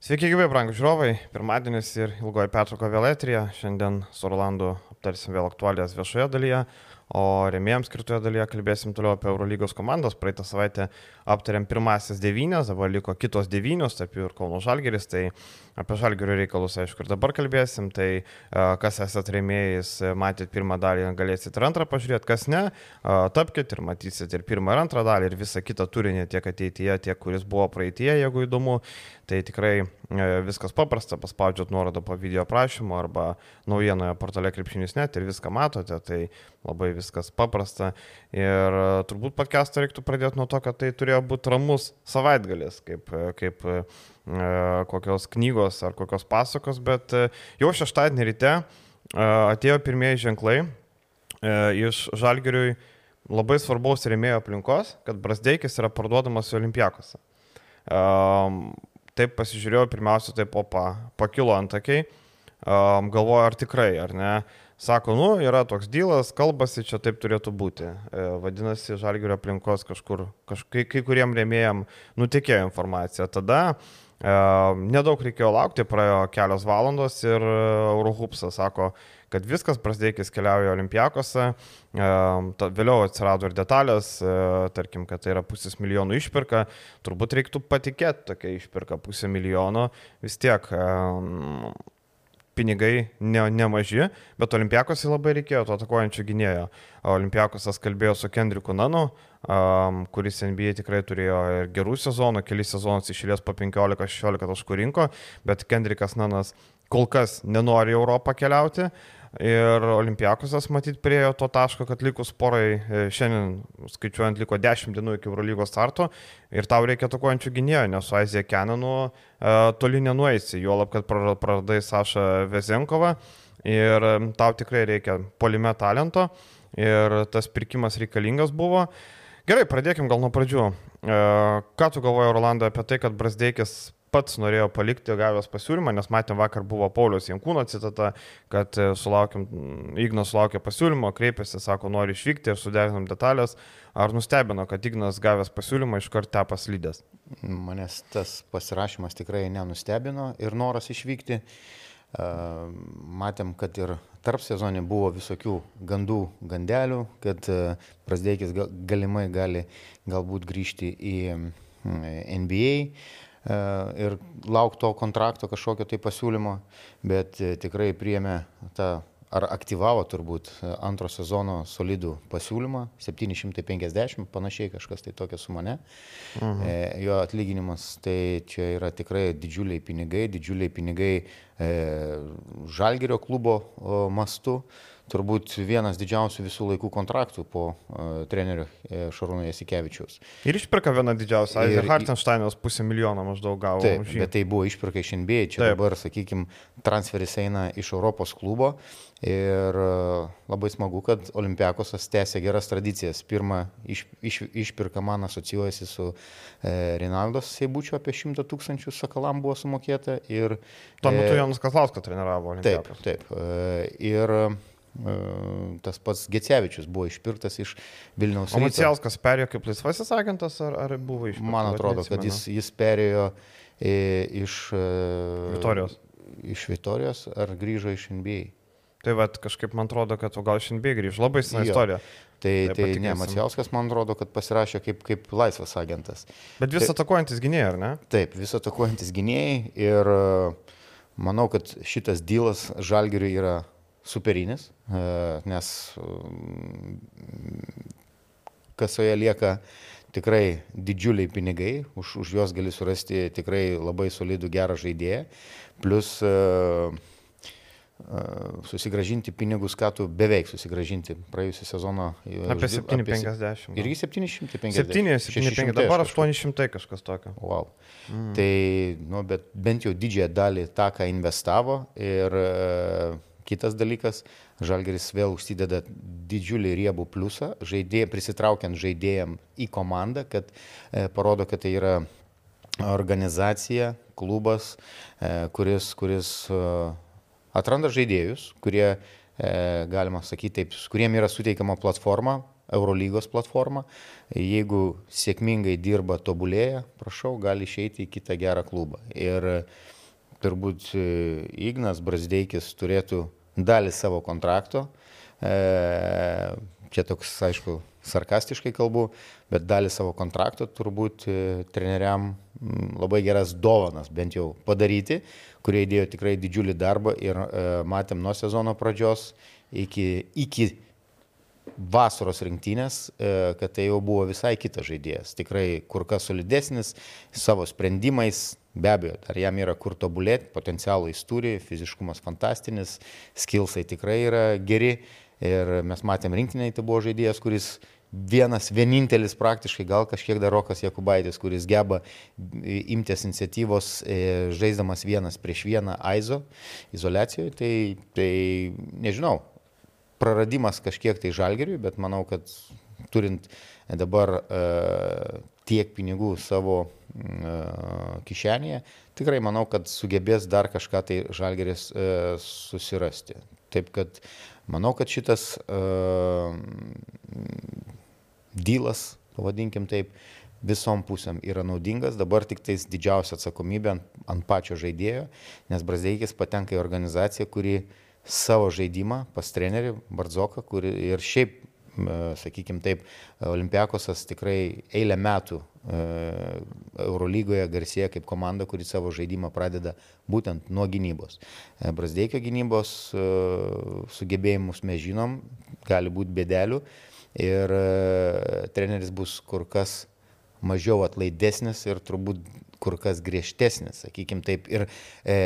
Sveiki, gyvai, brangų žiūrovai. Pirmadienis ir ilgoji pertrauka vėl etrija. Šiandien su Rolandu aptarsim vėl aktualijas viešoje dalyje, o remėjams skirtoje dalyje kalbėsim toliau apie Eurolygos komandos. Praeitą savaitę aptarėm pirmasis devynės, dabar liko kitos devynios, tarp jų ir Kauno Žalgeris. Tai apie Žalgerio reikalus, aišku, ir dabar kalbėsim. Tai kas esate remėjais, matėt pirmą dalį, galėsit ir antrą pažiūrėti, kas ne, tapkite ir matysit ir pirmą ir antrą dalį, ir visą kitą turinį tiek ateityje, tiek kuris buvo praeitie, jeigu įdomu. Tai tikrai e, viskas paprasta, paspaudžiat nuorodą po video prašymu arba naujienoje portale krepšinis net ir viską matote, tai labai viskas paprasta. Ir e, turbūt podcastą reiktų pradėti nuo to, kad tai turėjo būti ramus savaitgalis, kaip, e, kaip kokios knygos ar kokios pasakos, bet jau šeštadienį ryte atėjo pirmieji ženklai iš Žalgiriui labai svarbaus rėmėjo aplinkos, kad Brasdeikis yra parduodamas Olimpiakose taip pasižiūrėjau, pirmiausia, taip opa, pakilo antakiai, galvoju, ar tikrai, ar ne. Sako, nu, yra toks dylas, kalbasi, čia taip turėtų būti. E, vadinasi, žalgerio aplinkos kažkur, kažkai, kai kuriem rėmėjim nutikėjo informacija. Tada e, nedaug reikėjo laukti, praėjo kelios valandos ir Eurohupsas sako, kad viskas prasidėkis keliauja Olimpiakose, vėliau atsirado ir detalės, e, tarkim, kad tai yra pusės milijonų išpirka, turbūt reiktų patikėti tokia išpirka pusę milijono, vis tiek pinigai ne, nemaži, bet Olimpiakos labai reikėjo to atakuojančio gynėjo. Olimpiakosas kalbėjo su Kendriku Nanu, um, kuris NBA tikrai turėjo ir gerų sezonų, kelis sezonus išėlės po 15-16 taškų rinko, bet Kendrikas Nanas kol kas nenori Europą keliauti. Ir Olimpiakosas matyt priejo to taško, kad likus porai, e, šiandien skaičiuojant, liko 10 dienų iki Eurolygos starto ir tau reikia tokuojančių gynėjų, nes su Azija Kenanu uh, toli nenueisi, juolab, kad praradai Sašą Vezenkovą ir tau tikrai reikia polime talento ir tas pirkimas reikalingas buvo. Gerai, pradėkim gal nuo pradžių. Uh, ką tu galvoji, Rolandai, apie tai, kad Brasdeikis pats norėjo palikti gavęs pasiūlymą, nes matėm vakar buvo Paulius Jankūno citata, kad e, sulaukim, Ignas sulaukė pasiūlymo, kreipėsi, sako, nori išvykti ir suderinam detalės. Ar nustebino, kad Ignas gavęs pasiūlymą iš karto tepas lydės? Manęs tas pasirašymas tikrai nenustebino ir noras išvykti. Matėm, kad ir tarp sezonė buvo visokių gandų, gandelių, kad e, Prasdeikis galimai gali galbūt grįžti į NBA. E, ir laukti to kontrakto kažkokio tai pasiūlymo, bet e, tikrai priėmė tą ar aktyvavo turbūt e, antro sezono solidų pasiūlymą, 750, panašiai kažkas tai tokia su mane. Mhm. E, jo atlyginimas tai čia yra tikrai didžiuliai pinigai, didžiuliai pinigai e, Žalgerio klubo o, mastu turbūt vienas didžiausių visų laikų kontraktų po uh, trenerio uh, Šarūno Jasikevičiaus. Ir išpirka vieną didžiausią. Ir Hartensteinas pusę milijono maždaug gavo. Taip, bet tai buvo išpirka iš NBA. Čia taip. dabar, sakykime, transferis eina iš Europos klubo. Ir uh, labai smagu, kad Olimpiakosas tęsia geras tradicijas. Pirmą iš, iš, išpirka man asocijuojasi su e, Rinaldos Seibučiu, apie 100 tūkstančių Sakalam buvo sumokėta. Ir, Tuo metu e, Jonas Kazlauskas treniravo Olimpiakos. Taip, taip. E, ir E, tas pats Gecevičius buvo išpirktas iš Vilniaus. O Macijauskas perėjo kaip laisvasis agentas ar, ar buvo išpirktas? Man atrodo, kad jis, jis perėjo iš e, Vitorijos. Iš Vitorijos ar grįžo iš NBA. Tai vad kažkaip man atrodo, kad gal iš NBA grįžo. Labai sena istorija. Tai, tai, tai ne, Macijauskas man atrodo, kad pasirašė kaip, kaip laisvas agentas. Bet vis tai, atakuojantis gynėjai, ar ne? Taip, vis atakuojantis gynėjai ir uh, manau, kad šitas dylas Žalgiriui yra superinis, e, nes mm, kasoje lieka tikrai didžiuliai pinigai, už, už juos gali surasti tikrai labai solidų gerą žaidėją, plus uh, susigražinti pinigus, ką tu beveik susigražinti praėjusią sezoną. Apie 750. Irgi 750. 750, dabar 800 kažkas tokio. Wow. Mm. Tai, nu, bet bent jau didžiąją dalį tą, ką investavo ir uh, Kitas dalykas, Žalgeris vėl užsideda didžiulį riebų pliusą, žaidėj, prisitraukiant žaidėjam į komandą, kad e, parodo, kad tai yra organizacija, klubas, e, kuris, kuris e, atranda žaidėjus, kurie, e, galima sakyti taip, kuriem yra suteikiama platforma Eurolygos platformą. Jeigu sėkmingai dirba, tobulėja, prašau, gali išeiti į kitą gerą klubą. Ir turbūt Ignas Brasdeikis turėtų dalį savo kontrakto. Čia toks, aišku, sarkastiškai kalbu, bet dalį savo kontrakto turbūt treneriam labai geras dovanas bent jau padaryti, kurie įdėjo tikrai didžiulį darbą ir matėm nuo sezono pradžios iki, iki vasaros rinktinės, kad tai jau buvo visai kitas žaidėjas. Tikrai kur kas solidesnis savo sprendimais, be abejo, dar jam yra kur tobulėti, potencialą jis turi, fiziškumas fantastinis, skilsai tikrai yra geri. Ir mes matėm rinktinėje, tai buvo žaidėjas, kuris vienas, vienintelis praktiškai, gal kažkiek dar Rokas Jakubaitis, kuris geba imtis iniciatyvos žaisdamas vienas prieš vieną Aizo izolacijoje, tai, tai nežinau, praradimas kažkiek tai žalgeriui, bet manau, kad turint dabar uh, tiek pinigų savo uh, kišenėje, tikrai manau, kad sugebės dar kažką tai žalgeris susirasti. Taip kad manau, kad šitas dylas, pavadinkim taip, visom pusėm yra naudingas, dabar tik tais didžiausia atsakomybė ant, ant pačio žaidėjo, nes Brazdeikis patenka į organizaciją, kuri savo žaidimą pas trenerį Bardzoką, kur ir šiaip, sakykime taip, Olimpiakosas tikrai eilę metų Eurolygoje garsėja kaip komanda, kuri savo žaidimą pradeda būtent nuo gynybos. Brasdeikio gynybos sugebėjimus mes žinom, gali būti bėdelių ir treneris bus kur kas mažiau atlaidesnis ir turbūt kur kas griežtesnis, sakykime taip, ir e,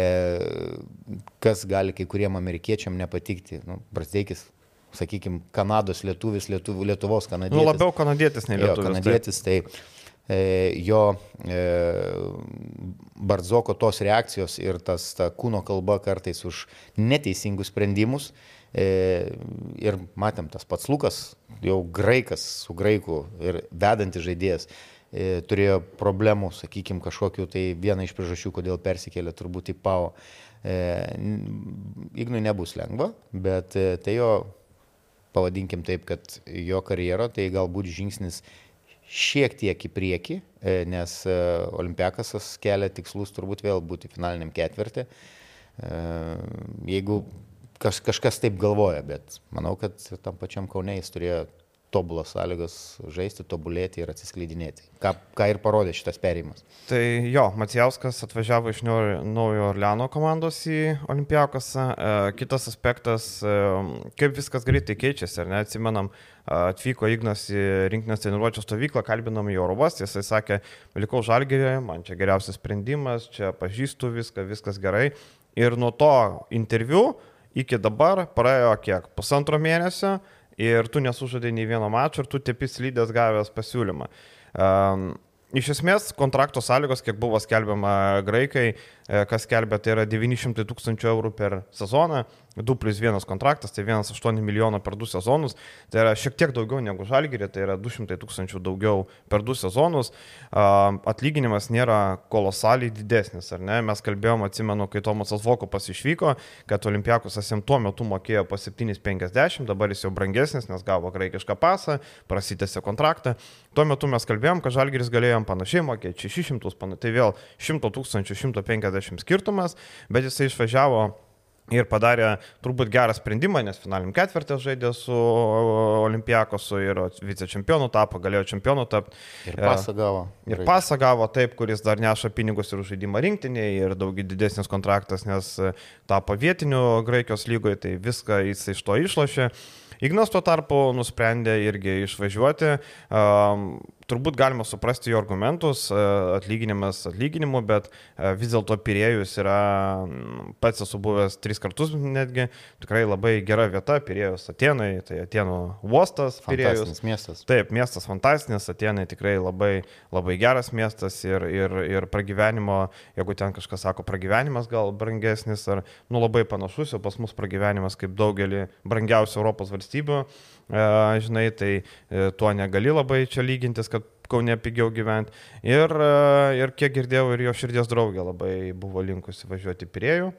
kas gali kai kuriem amerikiečiam nepatikti. Nu, Brasdeikis, sakykime, Kanados lietuvis, lietuv, Lietuvos kanadietis. Nu, labiau kanadietis nei lietuvis. Jo, kanadietis, tai e, jo e, Bardzoko tos reakcijos ir tas ta kūno kalba kartais už neteisingus sprendimus. E, ir matėm tas pats Lukas, jau graikas su graiku ir vedantis žaidėjas. E, turėjo problemų, sakykime, kažkokiu, tai viena iš priežasčių, kodėl persikėlė turbūt į PAO. E, Ignui nebus lengva, bet e, tai jo, pavadinkim taip, kad jo karjero tai galbūt žingsnis šiek tiek į priekį, nes Olimpiakasas kelia tikslus turbūt vėl būti finaliniam ketvirtį. Jeigu kaž, kažkas taip galvoja, bet manau, kad tam pačiam Kaunė jis turėjo tobulas sąlygas žaisti, tobulėti ir atsiskleidinėti. Ką, ką ir parodė šitas perėjimas. Tai jo, Macijauskas atvažiavo iš Naujo Orleano komandos į Olimpiakosą. E, kitas aspektas, e, kaip viskas greitai keičiasi, ar ne, atsimenam, atvyko Ignas į rinkinės treniruočio stovyklą, kalbinom į uostą, jisai sakė, likau žalgerį, man čia geriausias sprendimas, čia pažįstu viską, viskas gerai. Ir nuo to interviu iki dabar praėjo kiek? Pusantro mėnesio ir tu nesužadai nei vieno mačo ir tu tepis lydės gavęs pasiūlymą. Um, Iš esmės, kontrakto sąlygos, kiek buvo skelbiama graikai, kas skelbia, tai yra 900 tūkstančių eurų per sezoną, 2 plus 1 kontraktas, tai 1,8 milijono per 2 sezonus, tai yra šiek tiek daugiau negu žalgyrė, tai yra 200 tūkstančių daugiau per 2 sezonus. Atlyginimas nėra kolosaliai didesnis, ar ne? Mes kalbėjom, atsimenu, kai Tomasas Vokopas išvyko, kad Olimpiakosas jam tuo metu mokėjo po 7,50, dabar jis jau brangesnis, nes gavo graikišką pasą, prasitėsi kontraktą. Tuo metu mes kalbėjom, kad žalgyris galėjo panašiai mokėti 600, tai vėl 100 tūkstančių, 150 skirtumas, bet jisai išvažiavo Ir padarė turbūt gerą sprendimą, nes finaliniam ketvirtį žaidė su Olimpiakosu ir vicečempionu tapo, galėjo čempionu tapti. Ir pasą gavo. Ir pasą gavo taip, kuris dar neša pinigus ir žaidimą rinktinėje ir daug didesnis kontraktas, nes tapo vietiniu Graikijos lygoje, tai viską jis iš to išlošė. Ignas tuo tarpu nusprendė irgi išvažiuoti. Um, turbūt galima suprasti jo argumentus, e, atlyginimas atlyginimu, bet e, vis dėlto Pirėjus yra, pats esu buvęs tris kartus netgi, tikrai labai gera vieta, Pirėjus Atenai, tai Atenų uostas, Pirėjus. miestas. Taip, miestas fantastinis, Atenai tikrai labai, labai geras miestas ir, ir, ir pragyvenimo, jeigu ten kažkas sako, pragyvenimas gal brangesnis ar, nu, labai panašus, o pas mus pragyvenimas kaip daugelį brangiausių Europos valstybių žinai, tai e, tuo negali labai čia lygintis, Kaune pigiau gyventi. Ir, ir kiek girdėjau, ir jo širdies draugė labai buvo linkusi važiuoti priejų.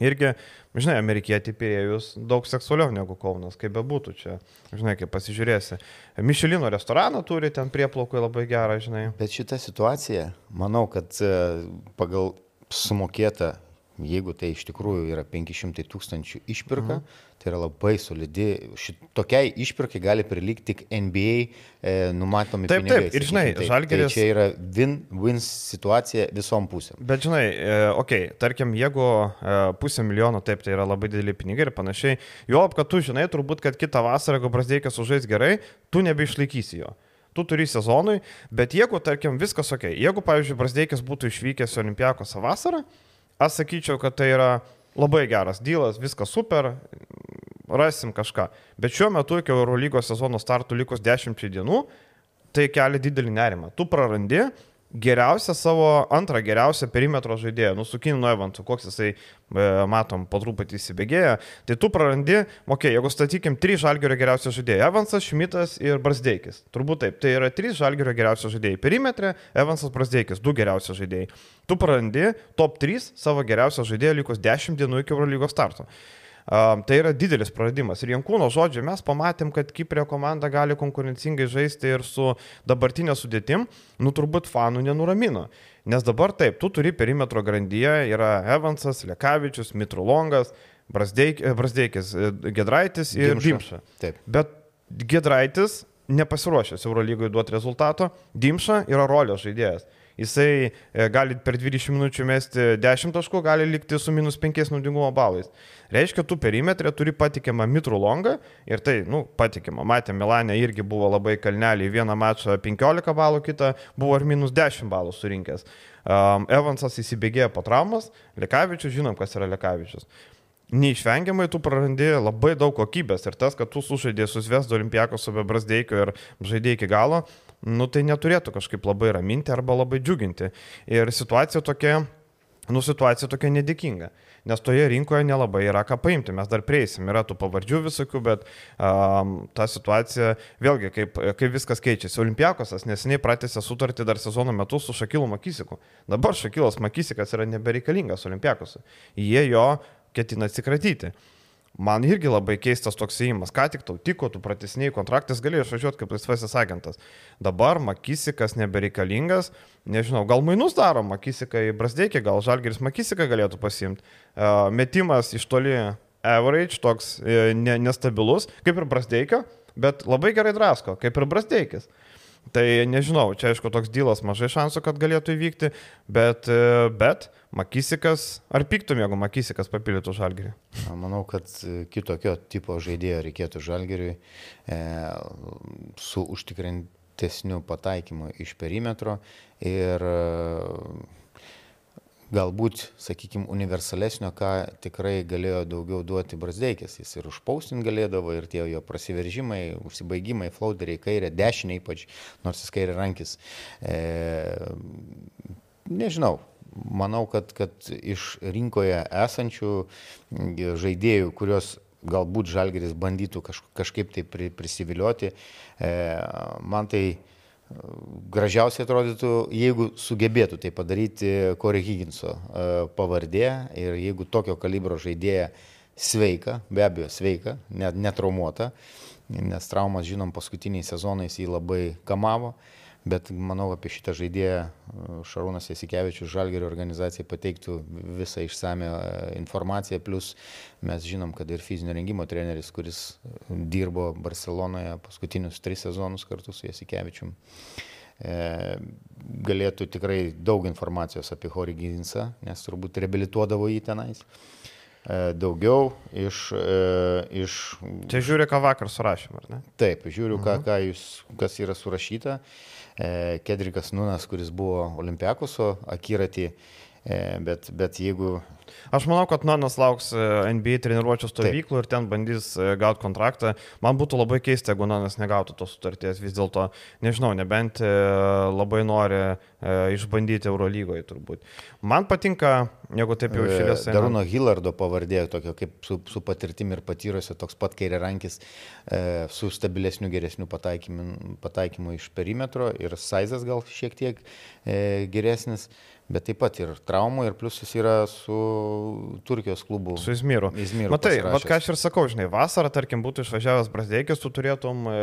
Irgi, žinai, amerikietį pirėjus daug seksualiau negu Kaunas, kaip bebūtų čia, žinai, kaip pasižiūrėsi. Mišelino restoraną turi ten prieplaukui labai gerą, žinai. Bet šita situacija, manau, kad e, pagal sumokėtą jeigu tai iš tikrųjų yra 500 tūkstančių išpirka, mhm. tai yra labai solidi, šitokiai išpirkai gali prilygti tik NBA e, numatomi taip, pinigai. Taip, ir žinai, žalgeris. Tai čia yra win-win situacija visom pusėm. Bet žinai, e, okei, okay, tarkim, jeigu e, pusę milijono, taip, tai yra labai dideli pinigai ir panašiai, jo, kad tu žinai, turbūt, kad kitą vasarą, jeigu Brasdeikas užžais gerai, tu nebeišlaikysi jo tu turi sezonui, bet jeigu, tarkim, viskas ok, jeigu, pavyzdžiui, Brasdeikis būtų išvykęs į Olimpiakosą vasarą, Aš sakyčiau, kad tai yra labai geras dylas, viskas super, rasim kažką. Bet šiuo metu iki Eurolygos sezono startų likus 10 dienų, tai kelia didelį nerimą. Tu prarandi geriausią savo antrą geriausią perimetro žaidėją, nusukinu nuo Evanso, koks jisai, e, matom, po truputį įsibėgėja, tai tu prarandi, okei, okay, jeigu statykim, trys žalgerio geriausi žaidėjai - Evansas, Šmitas ir Brasdeikis. Turbūt taip, tai yra trys žalgerio geriausi žaidėjai. Perimetre Evansas, Brasdeikis, du geriausi žaidėjai. Tu prarandi top 3 savo geriausią žaidėją likus 10 dienų iki Eurolygos starto. Um, tai yra didelis praradimas. Ir Jankūno žodžiu, mes pamatėm, kad Kiprė komanda gali konkurencingai žaisti ir su dabartinė sudėtim, nu turbūt fanų nenuramino. Nes dabar taip, tu turi perimetro grandyje, yra Evansas, Lekavičius, Mitrulongas, Brasdeik, e, Brasdeikis, e, Gedraitis ir Dimša. Taip. Bet Gedraitis nepasiruošęs Eurolygoje duoti rezultato, Dimša yra rolės žaidėjas jisai e, gali per 20 minučių mesti 10 taškų, gali likti su minus 5 naudingumo balais. Reiškia, tu perimetrė turi patikimą mitrų longą ir tai, nu, patikimą. Matėme, Milanė irgi buvo labai kalnelį, vieną mačą 15 balų, kitą buvo ir minus 10 balų surinkęs. Um, Evansas įsibėgėjo po traumas, Lekavičius, žinom, kas yra Lekavičius neišvengiamai tu prarandi labai daug kokybės ir tas, kad tu sužaidėjai su Svesdo Olimpijakos su Bebrasdeikiu ir žaidėjai iki galo, nu tai neturėtų kažkaip labai raminti arba labai džiuginti. Ir situacija tokia, nu situacija tokia nedėkinga nes toje rinkoje nelabai yra ką paimti. Mes dar prieisim, yra tų pavardžių visokių, bet um, ta situacija, vėlgi, kaip, kaip viskas keičiasi. Olimpiakosas neseniai pratęsė sutartį dar sezono metu su Šakilu Makysiku. Dabar Šakilas Makysikas yra nebereikalingas Olimpiakosui. Jie jo ketina atsikratyti. Man irgi labai keistas toks įimas, ką tik tau tiko, tu pratesniai kontraktas galėjai išvažiuoti kaip laisvasis agentas. Dabar Makisikas nebereikalingas, nežinau, gal mainus daro Makisiką į Brasdeikį, gal Žalgeris Makisiką galėtų pasimti. Metimas iš toli average, toks e, ne, nestabilus, kaip ir Brasdeikio, bet labai gerai drasko, kaip ir Brasdeikis. Tai nežinau, čia aišku toks dylas mažai šansų, kad galėtų įvykti, bet, e, bet Makisikas, ar piktum, jeigu Makisikas papildytų žalgerį? Manau, kad kitokio tipo žaidėjo reikėtų žalgeriui e, su užtikrintesniu pataikymu iš perimetro ir e, galbūt, sakykime, universalesnio, ką tikrai galėjo daugiau duoti Brasdeikis. Jis ir užpaustin galėdavo, ir tie jo prasiveržimai, užsibaigimai, floateriai, kairė, dešinė ypač, nors jis kairė rankis. E, nežinau, manau, kad, kad iš rinkoje esančių žaidėjų, kurios galbūt Žalgeris bandytų kaž, kažkaip tai prisivilioti, e, man tai gražiausiai atrodytų, jeigu sugebėtų tai padaryti Corey Higginso e, pavardė ir jeigu tokio kalibro žaidėja sveika, be abejo sveika, net netraumuota, nes traumas, žinom, paskutiniais sezonais jį labai kamavo. Bet manau, apie šitą žaidėją e, Šarūnas Jasikevičius Žalgerio organizacijai pateiktų visą išsame informaciją. Plus mes žinom, kad ir fizinio rengimo treneris, kuris dirbo Barcelonoje paskutinius tris sezonus kartu su Jasikevičium, e, galėtų tikrai daug informacijos apie Hori Ginsą, nes turbūt reabilituodavo jį tenais e, daugiau iš, iš... Čia žiūri, ką vakar surašėm, ar ne? Taip, žiūriu, ką, mhm. ką jūs, kas yra surašyta. E, Kedrikas Nunas, kuris buvo Olimpiakoso akiratį, bet, bet jeigu Aš manau, kad Nanas lauks e, NBA treniruočio stovyklų Taip. ir ten bandys e, gauti kontraktą. Man būtų labai keista, jeigu Nanas negautų tos sutarties. Vis dėlto, nežinau, nebent e, labai nori išbandyti Eurolygoje turbūt. Man patinka, jeigu taip jau išėlės. Daruno Hillardo pavardė, tokio kaip su, su patirtimi ir patyrusio, toks pat kairė rankis, su stabilesniu, geresniu pataikymu, pataikymu iš perimetro ir Saizas gal šiek tiek geresnis bet taip pat ir traumų ir plius jis yra su Turkijos klubų. Su Izmyru. Izmyru Matai, vad ką aš ir sakau, žinai, vasarą, tarkim, būtų išvažiavęs Brasdeikis, tu turėtum e,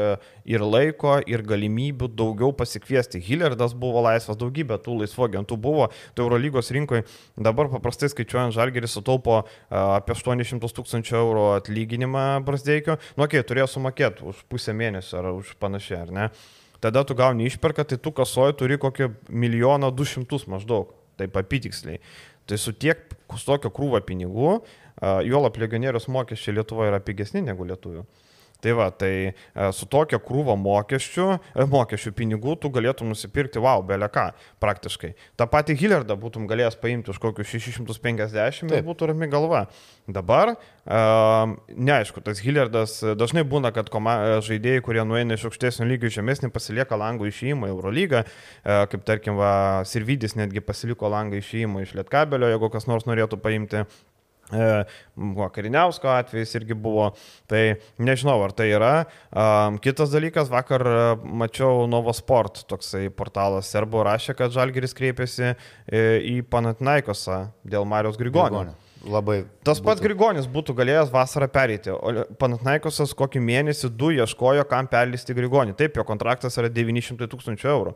ir laiko, ir galimybių daugiau pasikviesti. Hillerdas buvo laisvas, daugybė tų laisvų agentų buvo, tai Eurolygos rinkoje dabar paprastai skaičiuojant Žalgeris sutaupo e, apie 800 tūkstančių eurų atlyginimą Brasdeikio. Nu, okei, okay, turėjo sumokėti už pusę mėnesio ar už panašiai, ar ne? Tada tu gauni išperką, tai tu kasoji turi kokį milijoną du šimtus maždaug, taip apytiksliai. Tai su tiek, su tokio krūvo pinigų, juolap legionierius mokesčiai Lietuvoje yra pigesni negu lietuvių. Tai va, tai e, su tokia krūva mokesčių, e, mokesčių pinigų tu galėtum nusipirkti, wow, belė ką, praktiškai. Ta pati Hillardą būtum galėjęs paimti už kokius 650 ir būtų rami galva. Dabar, uh, neaišku, tas Hillardas dažnai būna, kad koma, žaidėjai, kurie nueina iš aukštesnio lygio žemesnį, pasilieka langų išėjimą į Eurolygą, kaip tarkim, va, Sirvidis netgi pasiliko langą išėjimą iš Lietkabelio, jeigu kas nors norėtų paimti. Buvo Kariniausko atvejais irgi buvo, tai nežinau, ar tai yra. Kitas dalykas, vakar mačiau Novosport, toksai portalas Serbo rašė, kad Žalgeris kreipėsi į Panatnaikosą dėl Marijos Grigonio. Grigonio. Labai. Tas pats Grigonis būtų galėjęs vasarą pereiti, o Panatnaikosas kokį mėnesį du ieškojo, kam perlisti Grigonį. Taip, jo kontraktas yra 900 tūkstančių eurų,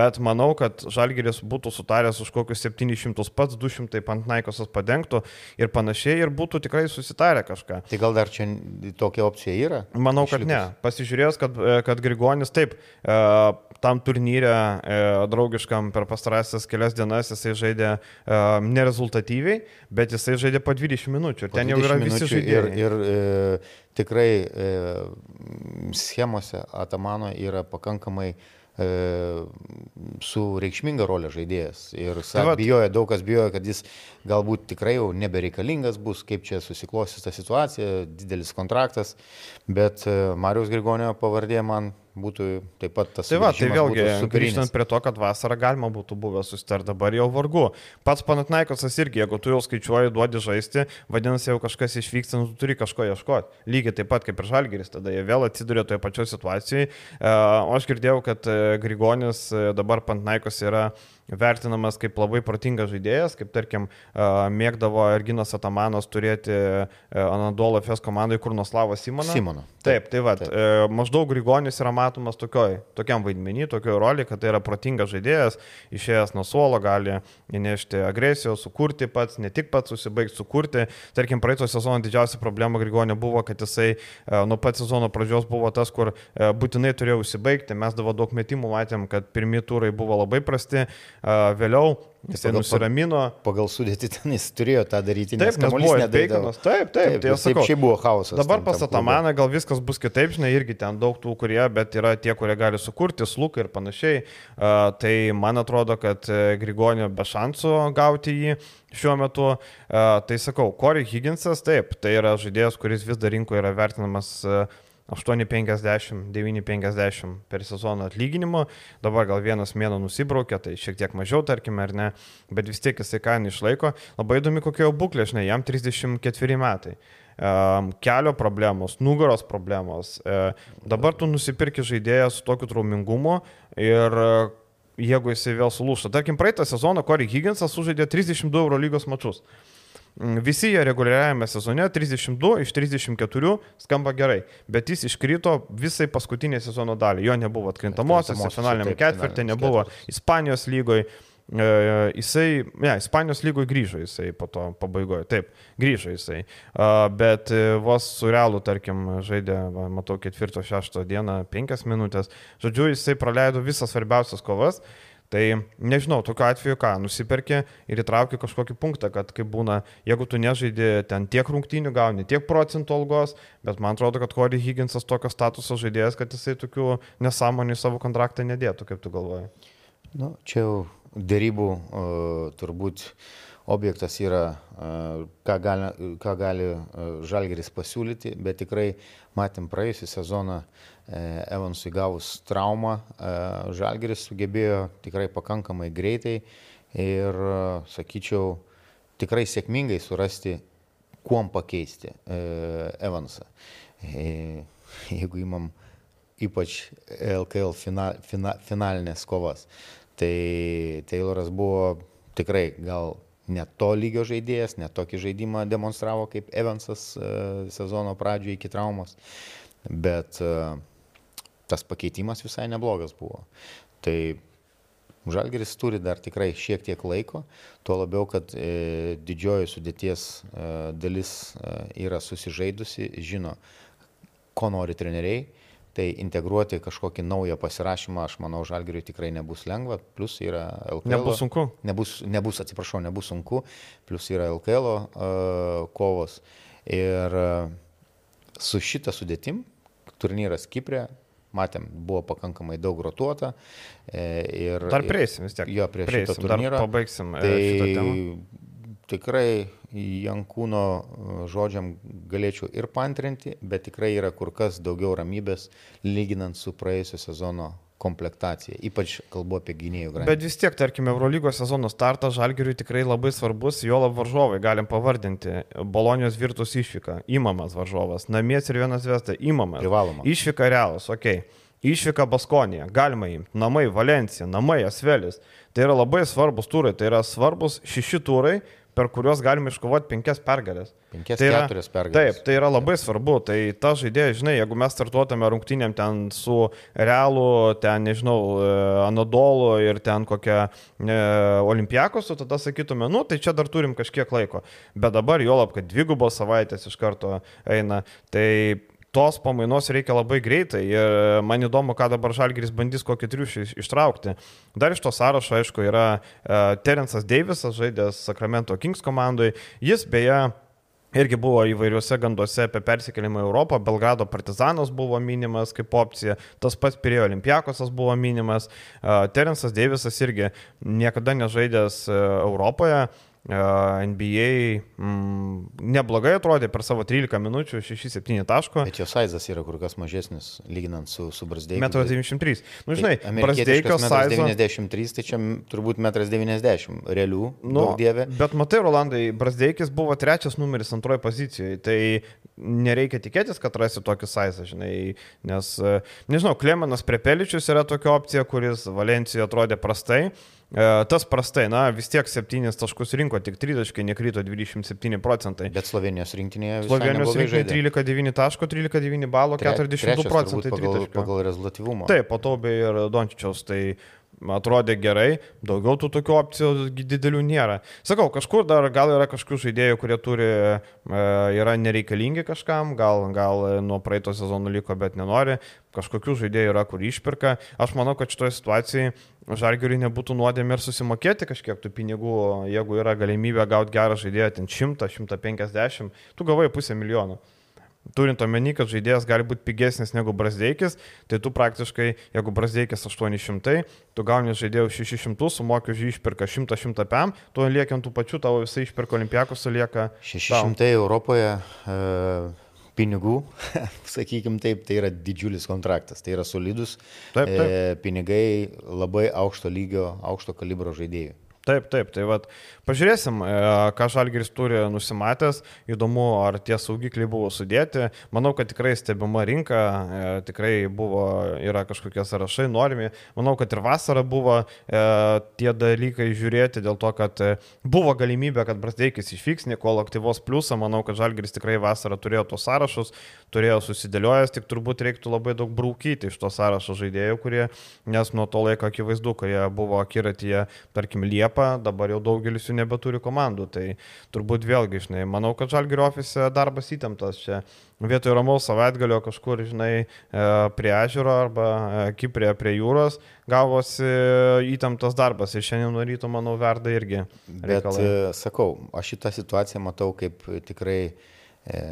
bet manau, kad Žalgeris būtų sutaręs už kokius 700 pats, 200 Panatnaikosas padengtų ir panašiai ir būtų tikrai susitarę kažką. Tai gal dar čia tokia opcija yra? Manau, kad Išlikus. ne. Pasižiūrėjus, kad, kad Grigonis taip, e, tam turnyre e, draugiškam per pastarąsias kelias dienas jisai žaidė e, nerezultatyviai, bet jisai žaidė po 20 minučių ir ten jau yra visi žaidėjai. Ir, ir e, tikrai e, schemose Atamano yra pakankamai e, su reikšminga rolė žaidėjas. Ir sak, tai bijojo, daug kas bijojo, kad jis galbūt tikrai jau nebereikalingas bus, kaip čia susiklostys ta situacija, didelis kontraktas, bet e, Marijos Grigonio pavardė man būtų taip pat tas. Tai va, tai vėlgi, grįžtant prie to, kad vasarą galima būtų buvę susitarti, dabar jau vargu. Pats Panatnaikosas irgi, jeigu tu jau skaičiuoji, duodi žaisti, vadinasi, jau kažkas išvyksta, nu, tu turi kažko ieškoti. Lygiai taip pat kaip ir Žalgeris, tada jie vėl atsiduria toje pačioje situacijoje. O aš girdėjau, kad e, Grigonis e, dabar Panatnaikos yra vertinamas kaip labai protingas žaidėjas, kaip tarkim mėgdavo Erginas Atamanas turėti Anadolo FS komandai Kurnoslavas Simoną. Simoną. Taip, tai va, maždaug Grigonis yra matomas tokioj, tokiam vaidmenį, tokioj roliai, kad tai yra protingas žaidėjas, išėjęs nuo suolo gali įnešti agresijos, sukurti pats, ne tik pats susibaigti, sukurti. Tarkim, praeito sezono didžiausia problema Grigonio buvo, kad jisai nuo pat sezono pradžios buvo tas, kur būtinai turėjo užsibaigti, mes davo daug metimų, matėm, kad pirmie turai buvo labai prasti, Vėliau jisai pagal, nusiramino. Pagal sudėti ten jis turėjo tą daryti. Taip, nes, nes buvo Beikonas. Taip, taip, taip. Tai sakau, šiaip buvo chaosas. Dabar pas Atamaną gal viskas bus kitaip, žinai, irgi ten daug tų, kurie, bet yra tie, kurie gali sukurti, slukai ir panašiai. Uh, tai man atrodo, kad e, Grigonio be šansų gauti jį šiuo metu. Uh, tai sakau, Corey Higginsas, taip, tai yra žaidėjas, kuris vis dar rinkoje yra vertinamas uh, 8,50, 9,50 per sezoną atlyginimo, dabar gal vienas mėno nusibraukė, tai šiek tiek mažiau, tarkime, ar ne, bet vis tiek jisai kainą išlaiko. Labai įdomi kokia jo būklė, žinai, jam 34 metai. Kelio problemos, nugaros problemos. E, dabar tu nusipirki žaidėją su tokiu traumingumu ir e, jeigu jisai vėl sulūšta. Tarkim, praeitą sezoną Corey Higginsas sužaidė 32 Euro lygos mačius. Mm, visi jie reguliariajame sezone 32 iš 34 skamba gerai, bet jis iškrito visai paskutinį sezono dalį. Jo nebuvo atkrintamosios, finaliniam ketvirtį, nebuvo Ispanijos lygoje. Jisai, ne, Ispanijos lygoje grįžo jisai po to pabaigoje, taip, grįžo jisai. Bet e, vos su realu, tarkim, žaidė, matau, ketvirto, šešto dieną, penkias minutės. Žodžiu, jisai praleido visas svarbiausias kovas. Tai nežinau, tokiu atveju ką, nusiperki ir įtrauki kažkokį punktą, kad kaip būna, jeigu tu nežaidži ten tiek rungtynių, gauni tiek procentų algos, bet man atrodo, kad Corey Higginsas tokio statuso žaidėjas, kad jisai tokių nesąmonių į savo kontraktą nedėtų, kaip tu galvoji. Nu, čia jau dėrybų uh, turbūt objektas yra, uh, ką gali, ką gali uh, Žalgeris pasiūlyti, bet tikrai matėm praėjusią sezoną E, Evansui gavus traumą, e, Žalgeris sugebėjo tikrai pakankamai greitai ir, e, sakyčiau, tikrai sėkmingai surasti, kuom pakeisti Evansą. Jeigu imam ypač LKL final, final, finalinės kovas, tai Tayloras buvo tikrai gal ne to lygio žaidėjas, ne tokį žaidimą demonstravo kaip Evansas e, sezono pradžioje iki traumos, bet e, tas pakeitimas visai neblogas buvo. Tai Žalgeris turi dar tikrai šiek tiek laiko, tuo labiau, kad e, didžioji sudėties e, dalis e, yra susižaidusi, žino, ko nori treneriai, tai integruoti kažkokį naują pasirašymą, aš manau, Žalgeriui tikrai nebus lengva, plus yra LKL. Nebus sunku. Nebus, nebus atsiprašau, nebus sunku, plus yra LKL uh, kovos. Ir uh, su šitą sudėtim turnyras Kiprė matėm, buvo pakankamai daug rotuota. E, ir, dar prieisim vis tiek. Jo, prie prieisim, šito turnyro. Dar pabaigsim. E, tai tikrai Jankūno e, žodžiam galėčiau ir pantrinti, bet tikrai yra kur kas daugiau ramybės lyginant su praėjusio sezono komplektacija, ypač kalbu apie gynėjų grandį. Bet vis tiek, tarkime, Eurolygos sezono startas Žalgiriui tikrai labai svarbus, jo lab varžovai, galim pavardinti. Bolonijos virtus išvyka, įmamas varžovas, namies ir vienas vesta, įmamas. Privaloma. Išvyka realus, okei. Okay. Išvyka Baskonija, galima imti, namai Valencija, namai Asvelis. Tai yra labai svarbus turai, tai yra svarbus šeši turai, per kuriuos galime iškovoti penkias pergalės. Penkias, tai yra, keturias pergalės. Taip, tai yra labai svarbu. Tai ta žaidėja, žinai, jeigu mes startuotume rungtynėm ten su Realu, ten, nežinau, e, Anadolu ir ten kokią e, Olimpiakosu, tada sakytume, nu, tai čia dar turim kažkiek laiko. Bet dabar jo lab, kad dvigubos savaitės iš karto eina. Tai tos pamainos reikia labai greitai. Ir man įdomu, ką dabar Žalgiris bandys kokį triušį ištraukti. Dar iš to sąrašo, aišku, yra uh, Terensas Deivisas, žaidęs Sacramento Kings komandai. Jis beje Irgi buvo įvairiuose ganduose apie persikėlimą į Europą, Belgrado partizanas buvo minimas kaip opcija, tas pats Pirėjo Olimpiakosas buvo minimas, uh, Terensas Deivisas irgi niekada nežaidęs Europoje, NBA mm, neblogai atrodė per savo 13 minučių 6-7 taško. Bet jo sizas yra kur kas mažesnis, lyginant su, su Brasdeikiu. 1,93 m. Nu, žinai, tai Brasdeikio sizas. 93, tai čia turbūt 1,90 m realių. Nu, dieve. Bet matai, Rolandai, Brasdeikis buvo trečias numeris antroje pozicijoje. Tai nereikia tikėtis, kad rasi tokį sizą, žinai. Nes, nežinau, Klemenas Prepeličius yra tokia opcija, kuris Valencijoje atrodė prastai. Tas prastai, na, vis tiek 7 taškus rinko, tik 3 taškai nekrito 27 procentai. Bet Slovenijos rinktinėje. Slovenijos rinktinėje 13-9 taško, 13-9 balo, 42 procentai. Pagal, pagal rezultatyvumą. Taip, po to bei ir Dončičiaus. Tai atrodė gerai, daugiau tų tokių opcijų didelių nėra. Sakau, kažkur dar gal yra kažkokių žaidėjų, kurie turi, e, yra nereikalingi kažkam, gal, gal nuo praeito sezono liko, bet nenori, kažkokių žaidėjų yra, kur išpirka. Aš manau, kad šitoje situacijoje Žalgiriui nebūtų nuodėmė ir susimokėti kažkiek tų pinigų, jeigu yra galimybė gauti gerą žaidėją, ten 100, 150, tu gavai pusę milijono turint omeny, kad žaidėjas gali būti pigesnis negu Brasdeikis, tai tu praktiškai, jeigu Brasdeikis 800, tu gauni žaidėjų 600, sumoki už jį išpirka 100-100 pam, tu liekiant tų pačių, tavo visai išpirko olimpiakus lieka. 600 tau. Europoje. Uh pinigų, sakykime taip, tai yra didžiulis kontraktas, tai yra solidus taip, taip. E, pinigai labai aukšto lygio, aukšto kalibro žaidėjų. Taip, taip, tai vad, pažiūrėsim, e, ką Žalgiris turi nusimatęs, įdomu, ar tie saugikliai buvo sudėti. Manau, kad tikrai stebima rinka, e, tikrai buvo, yra kažkokie sąrašai norimi. Manau, kad ir vasarą buvo e, tie dalykai žiūrėti dėl to, kad buvo galimybė, kad Brasdeikis išvyks, kol aktyvos pliusą. Manau, kad Žalgiris tikrai vasarą turėjo tos sąrašus, turėjo susidėliojęs, tik turbūt reiktų labai daug braukyti iš to sąrašo žaidėjų, kurie, nes nuo to laiko akivaizdu, kai jie buvo akiratyje, tarkim, Liepą Liepą, dabar jau daugelis jų nebeturi komandų. Tai turbūt vėlgi, žinai, manau, kad Žalgirio ofise darbas įtemptas čia. Vietoj ramaus savaitgalio kažkur, žinai, e, prie ežero arba e, Kiprė prie jūros gavosi įtemptas darbas ir šiandien nuo ryto, manau, verda irgi. Reikalai. Bet sakau, aš šitą situaciją matau kaip tikrai e,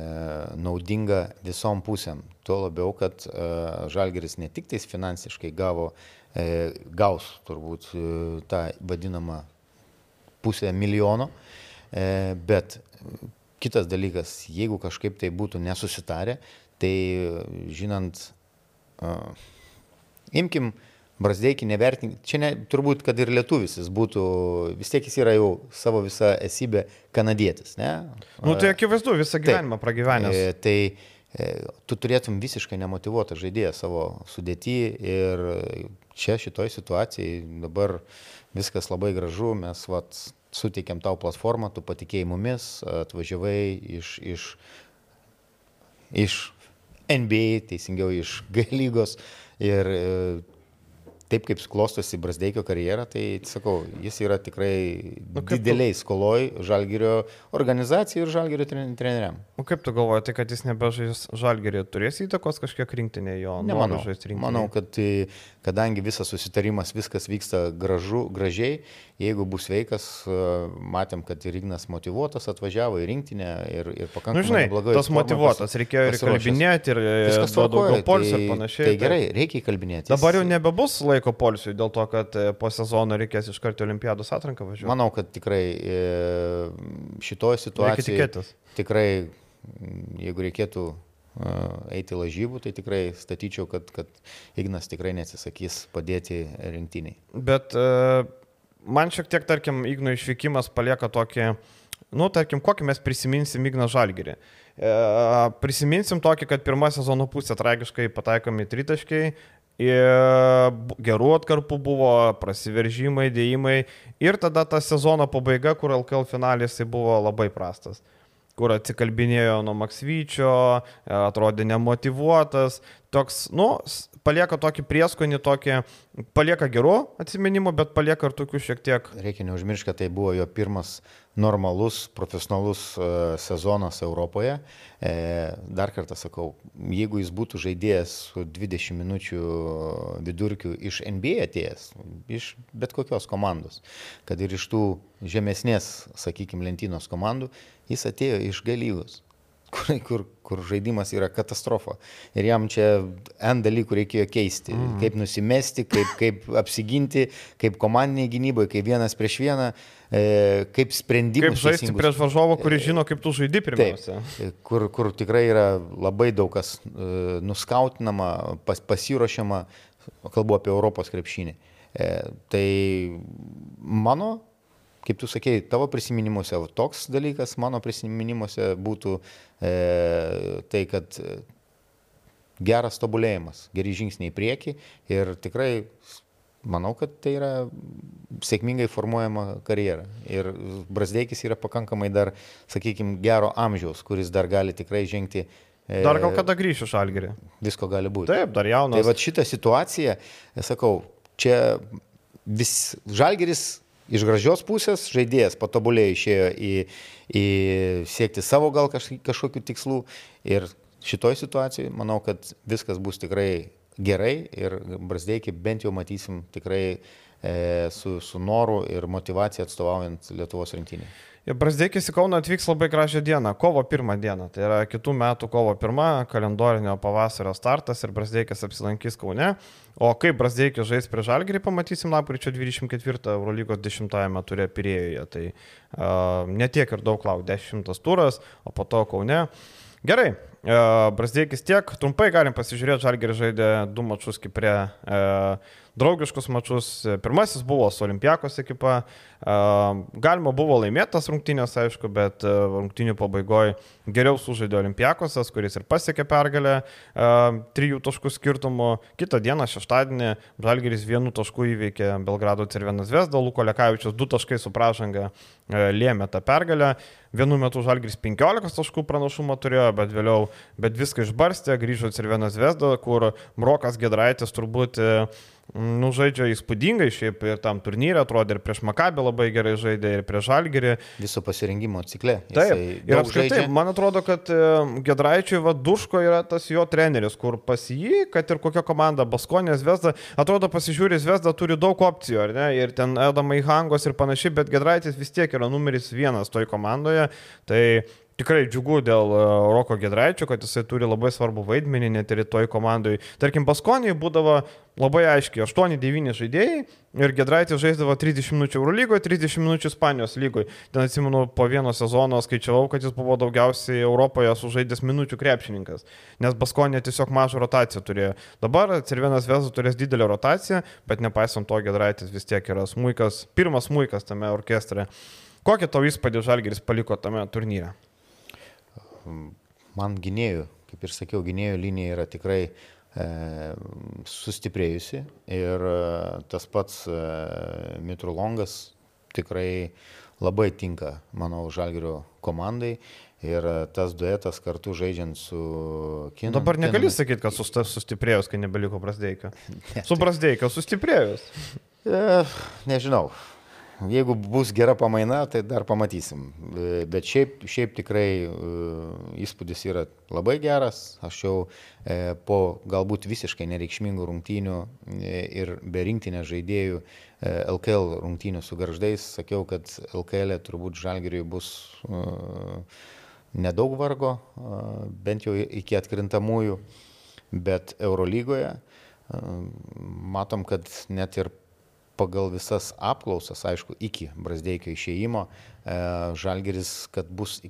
naudinga visom pusėm. Tuo labiau, kad e, Žalgeris ne tik tais finansiškai gavo E, gaus turbūt e, tą vadinamą pusę milijono, e, bet kitas dalykas, jeigu kažkaip tai būtų nesusitarę, tai žinant, uh, imkim, Brasdeikį nevertinti, čia ne, turbūt, kad ir lietuvis jis būtų, vis tiek jis yra jau savo visą esybę kanadietis, ne? Nu tai akivaizdu, visą gyvenimą pragyvenęs. E, tai e, tu turėtum visiškai nemotivuotą žaidėją savo sudėtį ir čia šitoj situacijai dabar viskas labai gražu, mes vat, suteikėm tau platformą, tu patikėjai mumis, atvažiavai iš, iš, iš NBA, teisingiau iš G lygos ir taip kaip klostosi Brasdeikio karjera, tai sakau, jis yra tikrai nu, dideliai tu... skoloj Žalgirio organizacijai ir Žalgirio treneriam. O kaip tu galvoji, tai kad jis nebežais Žalgirio turės įtakos kažkiek rinktinė jo? Nemanau. Manau, kad tai, kadangi visas susitarimas, viskas vyksta gražu, gražiai, jeigu bus veikas, matėm, kad ir Ignas motivuotas atvažiavo į rinktinę ir, ir pakankamai nu, žinai, neblogai. Tas motivuotas, reikėjo ir kalbinėti, ir viskas daugiau polsio tai, ir panašiai. Tai gerai, reikia kalbinėti. Dabar jau nebebus laiko laiko polsiui dėl to, kad e, po sezono reikės iš karto Olimpiados atranką važiuoti? Manau, kad tikrai e, šitoje situacijoje tikrai, jeigu reikėtų e, eiti lažybų, tai tikrai statyčiau, kad, kad Ignas tikrai nesisakys padėti rinktiniai. Bet man šiek tiek, tarkim, Igno išvykimas palieka tokį, nu, tarkim, kokį mes prisiminsim Igną Žalgirį. Prisiminsim tokį, kad pirmą sezono pusę tragiškai pataikomi tritaškiai, Ir gerų atkarpų buvo, prasiveržimai, dėjimai. Ir tada ta sezono pabaiga, kur LKL finalės tai buvo labai prastas. Kur atsikalbinėjo nuo Maksvyčio, atrodė nemotivuotas. Toks, nu, palieka tokį prieskonį, tokį, palieka gerų atsiminimų, bet palieka ir tokių šiek tiek. Reikia neužmiršti, kad tai buvo jo pirmas normalus, profesionalus uh, sezonas Europoje. E, dar kartą sakau, jeigu jis būtų žaidėjęs su 20 minučių vidurkiu iš NBA atėjęs, iš bet kokios komandos, kad ir iš tų žemesnės, sakykime, lentynos komandų, jis atėjo iš galygos kur, kur, kur žaidimas yra katastrofa. Ir jam čia N dalykų reikėjo keisti. Mm. Kaip nusimesti, kaip, kaip apsiginti, kaip komandiniai gynyboje, kaip vienas prieš vieną, e, kaip sprendimas. Kaip žaisti teisingus. prieš varžovą, kuris žino, kaip tu žaidi pirmiausia. Taip, kur, kur tikrai yra labai daug kas e, nuskautinama, pas, pasiruošiama, kalbu apie Europos krepšinį. E, tai mano kaip tu sakei, tavo prisiminimuose toks dalykas, mano prisiminimuose būtų e, tai, kad e, geras tobulėjimas, geri žingsniai į priekį ir tikrai manau, kad tai yra sėkmingai formuojama karjera. Ir Brasdeikis yra pakankamai dar, sakykime, gero amžiaus, kuris dar gali tikrai žengti e, Dar gal kada grįšiu šalgerį. Visko gali būti. Taip, dar jaunas. Tai va šitą situaciją, sakau, čia vis žalgeris iš gražios pusės žaidėjas patobulėjo išėjo į, į siekti savo gal kaž, kažkokių tikslų ir šitoj situacijai manau, kad viskas bus tikrai gerai ir Brasdeikį bent jau matysim tikrai e, su, su noru ir motivacija atstovaujant Lietuvos rinktinį. Brasdėkis į Kauną atvyks labai gražią dieną, kovo pirmą dieną. Tai yra kitų metų kovo pirmą, kalendorinio pavasario startas ir Brasdėkis apsilankys Kaune. O kaip Brasdėkis žais prie Žalgirį, pamatysim lapkričio 24 Eurolygos 10-ame turė Pirėjoje. Tai uh, netiek ir daug lauk, 10 turas, o po to Kaune. Gerai, uh, Brasdėkis tiek, trumpai galim pasižiūrėti, Žalgirį žaidė du mačius Kiprė. Uh, draugiškus mačius. Pirmasis buvo su Olimpijakos ekipa. Galima buvo laimėtas rungtynės, aišku, bet rungtynių pabaigoje geriau sužaidė Olimpijakosas, kuris ir pasiekė pergalę trijų taškų skirtumu. Kitą dieną, šeštadienį, Žalgeris vienu tašku įveikė Belgrado Cervenas Vesdą, Luko Lekavičius du taškai su pražanga lėmė tą pergalę. Vienu metu Žalgris 15 taškų pranašumą turėjo, bet vėliau, bet viską išbarstė, grįžo Cervenas Vesda, kur Brokas Gedraitis turbūt Nu, žaidžia įspūdingai šiaip ir tam turnyrė, atrodė ir prieš Makabį labai gerai žaidė, ir prieš Žalgirį. Viso pasirinkimo cikle. Taip, ir apskritai, žaidžia. man atrodo, kad e, Gedraičiui Vaduško yra tas jo treneris, kur pas jį, kad ir kokia komanda, Baskonės Vesda, atrodo pasižiūrės Vesda turi daug opcijų, ar ne, ir ten Edamai Hangos ir panašiai, bet Gedraitis vis tiek yra numeris vienas toj komandoje. Tai tikrai džiugu dėl e, Roko Gedraičio, kad jisai turi labai svarbu vaidmenį net ir toj komandai. Tarkim, Baskonijai būdavo labai aiškiai 8-9 žaidėjai ir Gedraitis žaisdavo 30 minučių Eurolygoje, 30 minučių Ispanijos lygoje. Ten atsimenu, po vieno sezono skaičiavau, kad jis buvo daugiausiai Europoje sužaidęs minučių krepšininkas, nes Baskonė tiesiog mažą rotaciją turėjo. Dabar Cervienas Vesas turės didelę rotaciją, bet nepaisant to Gedraitis vis tiek yra smūkas, pirmas smūkas tame orkestre. Kokią tau įspūdį Žalgeris paliko tame turnyre? Man gynėjų, kaip ir sakiau, gynėjų linija yra tikrai e, sustiprėjusi ir e, tas pats e, Mitrulongas tikrai labai tinka, manau, Žalgirio komandai. Ir tas duetas kartu žaidžiant su Kinu. Dabar negali sakyti, kad sustiprėjus, kai nebeliko Brasdeikio. Su Brasdeikio sustiprėjus. Nežinau. Jeigu bus gera pamaina, tai dar pamatysim. E, bet šiaip, šiaip tikrai e, įspūdis yra labai geras. Aš jau e, po galbūt visiškai nereikšmingų rungtynių ir be rinktinės žaidėjų LKL rungtynių su garždais sakiau, kad LKL e turbūt žalgiriui bus nedaug vargo, bent jau iki atkrintamųjų. Bet Eurolygoje matom, kad net ir pagal visas apklausas, aišku, iki Brasdeikio išėjimo, e, Žalgeris, kad bus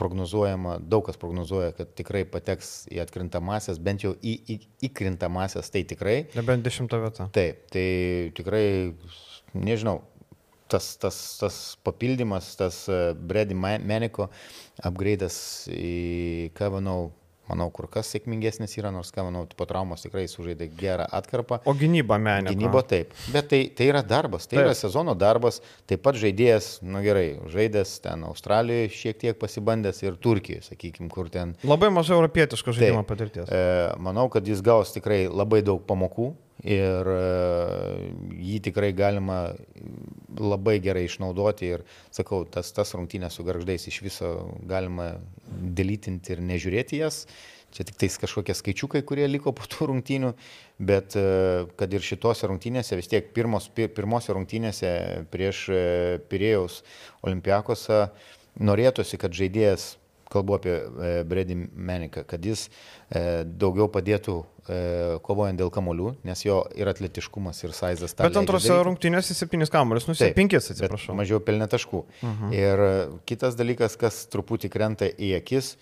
prognozuojama, daug kas prognozuoja, kad tikrai pateks į atkrintamasias, bent jau į, į, įkrintamasias, tai tikrai. Nebent dešimtą vietą. Taip, tai tikrai, nežinau, tas, tas, tas papildymas, tas e, Brady Meniko upgrade'as į Kavanau manau, kur kas sėkmingesnis yra, nors Kavanau po traumos tikrai sužaidė gerą atkarpą. O gynyba menė. Gynyba taip. Bet tai, tai yra darbas, tai taip. yra sezono darbas. Taip pat žaidėjas, nu gerai, žaidęs ten Australijoje, šiek tiek pasibandęs ir Turkijoje, sakykime, kur ten. Labai mažai europietiško žaidimo taip. patirties. E, manau, kad jis gaus tikrai labai daug pamokų ir e, jį tikrai galima labai gerai išnaudoti ir, sakau, tas, tas rungtynės su garždais iš viso galima delytinti ir nežiūrėti jas. Čia tik tais kažkokie skaičiukai, kurie liko po tų rungtynių, bet e, kad ir šitose rungtynėse, vis tiek pirmos, pirmose rungtynėse prieš e, Pirėjaus olimpiakosą norėtųsi, kad žaidėjas kalbu apie e, Brady Meniką, kad jis e, daugiau padėtų e, kovojant dėl kamolių, nes jo ir atletiškumas, ir sizas tą. Bet antrose rungtynėse septynis kamolius, nu, penkis atsiprašau. Mažiau pelnė taškų. Uh mhm. -huh. Ir kitas dalykas, kas truputį krenta į akis,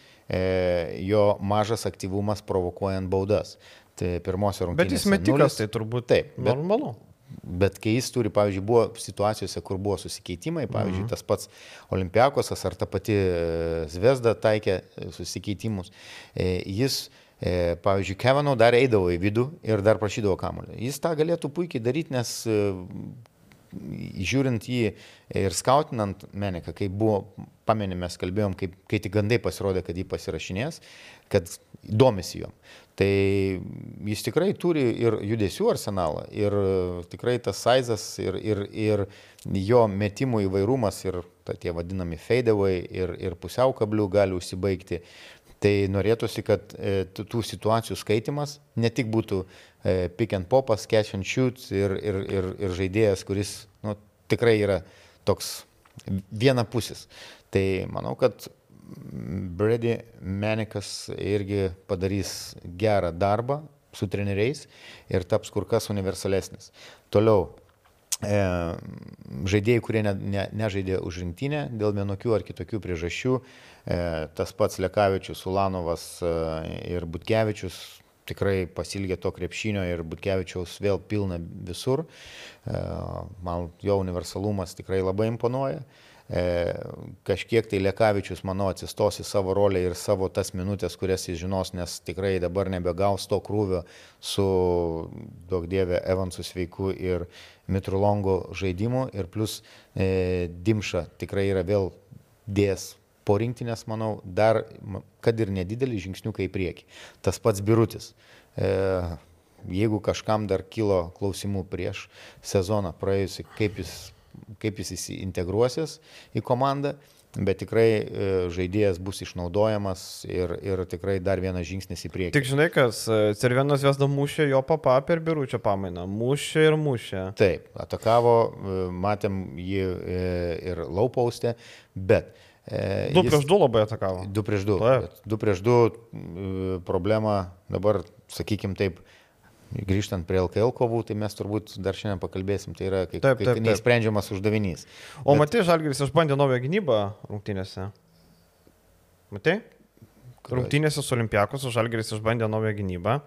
jo mažas aktyvumas provokuojant baudas. Tai pirmosios rungtynės. Bet jis metikas, tai turbūt taip. Normalu. Bet kai jis turi, pavyzdžiui, buvo situacijose, kur buvo susikeitimai, pavyzdžiui, mhm. tas pats Olimpiakosas ar ta pati e, Zvezda taikė e, susikeitimus, e, jis, pavyzdžiui, Kevano dar eidavo į vidų ir dar prašydavo kamulio. Jis tą galėtų puikiai daryti, nes žiūrint jį ir skautinant Meniką, kai buvo, pamenė, mes kalbėjom, kaip, kai tik gandai pasirodė, kad jį pasirašinės, kad domisi juom. Tai jis tikrai turi ir judesių arsenalą, ir tikrai tas sizas, ir, ir, ir jo metimų įvairumas, ir ta, tie vadinami fadeaway, ir, ir pusiau kablių gali užsibaigti. Tai norėtųsi, kad e, tų situacijų skaitimas ne tik būtų e, pick and popas, catch and shoot ir, ir, ir, ir žaidėjas, kuris nu, tikrai yra toks vienapusis. Tai manau, kad Brady Menikas irgi padarys gerą darbą su treneriais ir taps kur kas universalesnis. Toliau, e, žaidėjai, kurie ne, ne, nežaidė už rinktinę dėl vienokių ar kitokių priežasčių, e, tas pats Lekavičius, Ulanovas e, ir Butkevičius tikrai pasilgė to krepšinio ir Butkevičiaus vėl pilna visur. E, man jo universalumas tikrai labai imponuoja. E, kažkiek tai Lekavičius, manau, atsistos į savo rolę ir savo tas minutės, kurias jis žinos, nes tikrai dabar nebegaus to krūvio su, daug dievė, Evansu sveiku ir Mitrulongo žaidimu. Ir plus e, Dimša tikrai yra vėl dės po rinktinės, manau, dar, kad ir nedidelį žingsniuką į priekį. Tas pats Birutis. E, jeigu kažkam dar kilo klausimų prieš sezoną praėjusi, kaip jis kaip jis integruosis į komandą, bet tikrai e, žaidėjas bus išnaudojamas ir, ir tikrai dar vienas žingsnis į priekį. Tik žinai, kas e, Cervienas Vesda mušė jo papą per biručio pamainą. Mušė ir mušė. Taip, atakavo, e, matėm jį ir laupaustę, bet 2 jis, prieš 2 labai atakavo. 2 prieš 2. 2 prieš 2 problema dabar, sakykime taip, grįžtant prie LKL kovų, tai mes turbūt dar šiandien pakalbėsim, tai yra kaip, taip, taip, kaip neįsprendžiamas uždavinys. O Bet... matai, Žalgiris išbandė naują gynybą rungtynėse. Matai? Rungtynėse su Olimpiakos Žalgiris išbandė naują gynybą.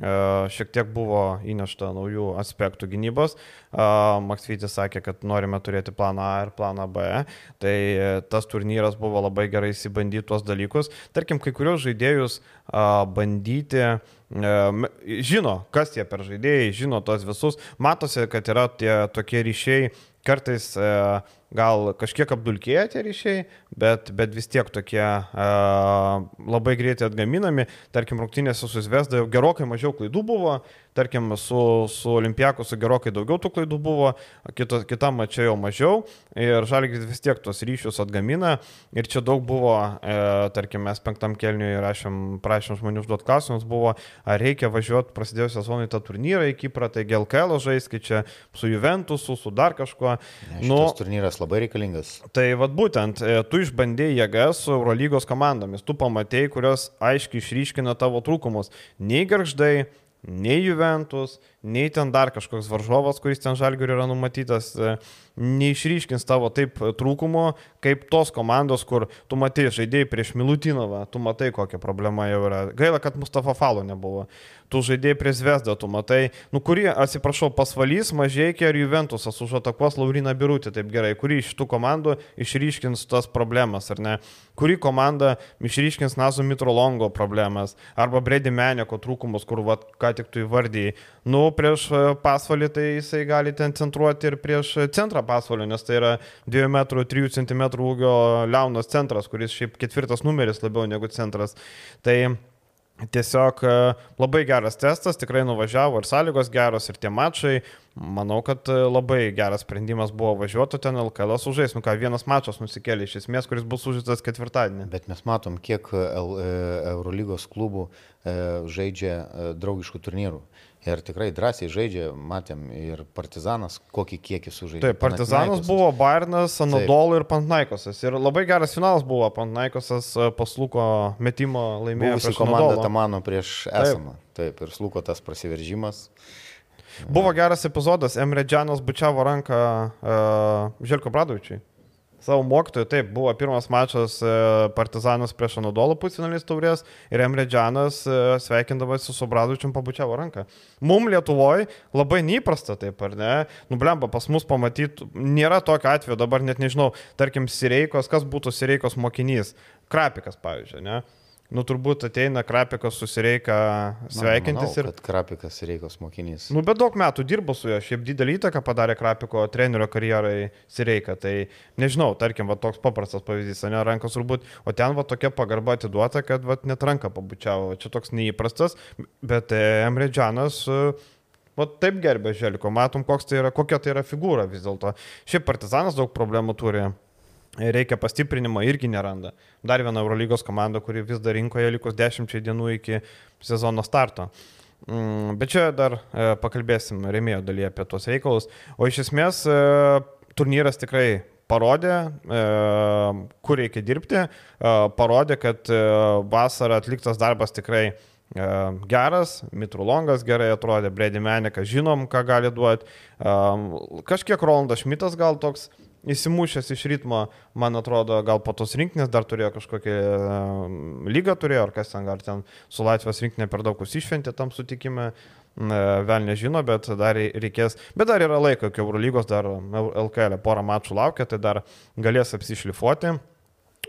E, šiek tiek buvo įnešta naujų aspektų gynybos. E, Maksvytis sakė, kad norime turėti planą A ir planą B. Tai e, tas turnyras buvo labai gerai įsibandyti tuos dalykus. Tarkim, kai kurios žaidėjus bandyti žino, kas tie per žaidėjai, žino tos visus, matosi, kad yra tie tokie ryšiai, kartais gal kažkiek apdulkėję tie ryšiai, bet, bet vis tiek tokie uh, labai greitai atgaminami. Tarkim, rungtynėse su Zvezda jau gerokai mažiau klaidų buvo, tarkim, su, su Olimpiaku su gerokai daugiau tų klaidų buvo, kita, kitam mačiai jau mažiau ir Žalgis vis tiek tos ryšius atgamina ir čia daug buvo, e, tarkim, mes penktam kelniui rašėm, prašėm žmonių užduoti klausimus, buvo, ar reikia važiuoti prasidėjus sezonui tą turnyrą į Kiprą, tai GLKL žaisti čia su Juventusu, su dar kažkuo. Ne, nu, turnyras labai reikalingas. Tai vad būtent, e, tu išbandėjai jėgas su Eurolygos komandomis, tu pamatėjai, kurios aiškiai išryškina tavo trūkumus. Nei garždai, nei Juventus, nei ten dar kažkoks varžovas, kuris ten žalgiui yra numatytas, e, neišryškins tavo taip trūkumo, kaip tos komandos, kur tu matai žaidėjai prieš Milutinovą, tu matai, kokia problema jau yra. Gaila, kad Mustafa Falo nebuvo. Tu žaidėjai prieš Vesdą, tu matai, nu kurį, atsiprašau, pasvalys, Mažieikė ir Juventusas užatakuos Laurina Birutė taip gerai, kuri iš tų komandų išryškins tas problemas, ar ne? Kuri komanda išryškins Nazo Mitrolongo problemas, arba Bredi Meneko trūkumus, kur, va, ką tik tu įvardyjai. Nu, prieš pasvalį tai jisai gali ten centruoti ir prieš centrą pasvalio, nes tai yra 2 m 3 cm ūgio Leonas centras, kuris šiaip ketvirtas numeris labiau negu centras. Tai Tiesiog e, labai geras testas, tikrai nuvažiavo ir sąlygos geros, ir tie mačai. Manau, kad e, labai geras sprendimas buvo važiuoti ten LKL sužais. Nu ką, vienas mačas nusikėlė iš esmės, kuris bus sužaistas ketvirtadienį. Bet mes matom, kiek e, Eurolygos klubų žaidžia draugiškų turnyrų. Ir tikrai drąsiai žaidžia, matėm ir Partizanas, kokį kiekį sužaidė. Taip, Partizanas buvo Bairnas, Anadolu ir Pantnaikosas. Ir labai geras finalas buvo, Pantnaikosas e, pasluko metimo laimėjo. Buvusi komanda Tamano prieš esamą. Taip. Taip, ir sluko tas prasiveržimas. Buvo geras epizodas, Emre Džanas bučiavo ranką uh, Želko Bradovičiui savo mokytojų. Taip, buvo pirmas mačas e, Partizanas prieš Anadolo pusfinalis taurės ir Emre Džanas e, sveikindavosi su Bradučium pabučiavo ranką. Mum Lietuvoje labai neįprasta taip, ar ne? Nublemba pas mus pamatyti, nėra tokio atveju, dabar net nežinau, tarkim, Sireikos, kas būtų Sireikos mokinys. Krapikas, pavyzdžiui, ne? Nu, turbūt ateina Krapikas susireika sveikintis. Na, manau, ir... Krapikas Sireikos mokinys. Nu, bet daug metų dirbo su juo, šiaip didelį įtaką padarė Krapiko trenerio karjerai Sireika. Tai nežinau, tarkim, va toks paprastas pavyzdys, ne rankos turbūt, o ten va tokia pagarba atiduota, kad va net ranką pabučiavo. Čia toks neįprastas, bet e, Emre Džanas e, Va taip gerbė Želiko, matom, tai yra, kokia tai yra figūra vis dėlto. Šiaip partizanas daug problemų turi reikia pastiprinimo irgi neranda. Dar viena Eurolygos komanda, kuri vis dar rinkoje likus dešimčiai dienų iki sezono starto. Mm, bet čia dar e, pakalbėsim remėjo dalyje apie tos reikalus. O iš esmės e, turnyras tikrai parodė, e, kur reikia dirbti, parodė, kad vasarą atliktas darbas tikrai geras, Mitrulongas gerai atrodė, Bredi Menikas žinom, ką gali duoti. Kažkiek Rolandas Šmitas gal toks įsimušęs iš ritmo, man atrodo, gal po tos rinkinės dar turėjo kažkokią lygą turėjo, ar kas ten, ar ten su Latvijos rinkinė per daug iššventė tam sutikime, vėl nežino, bet dar reikės, bet dar yra laiko, iki Eurolygos dar LKL porą mačų laukia, tai dar galės apsišlifuoti.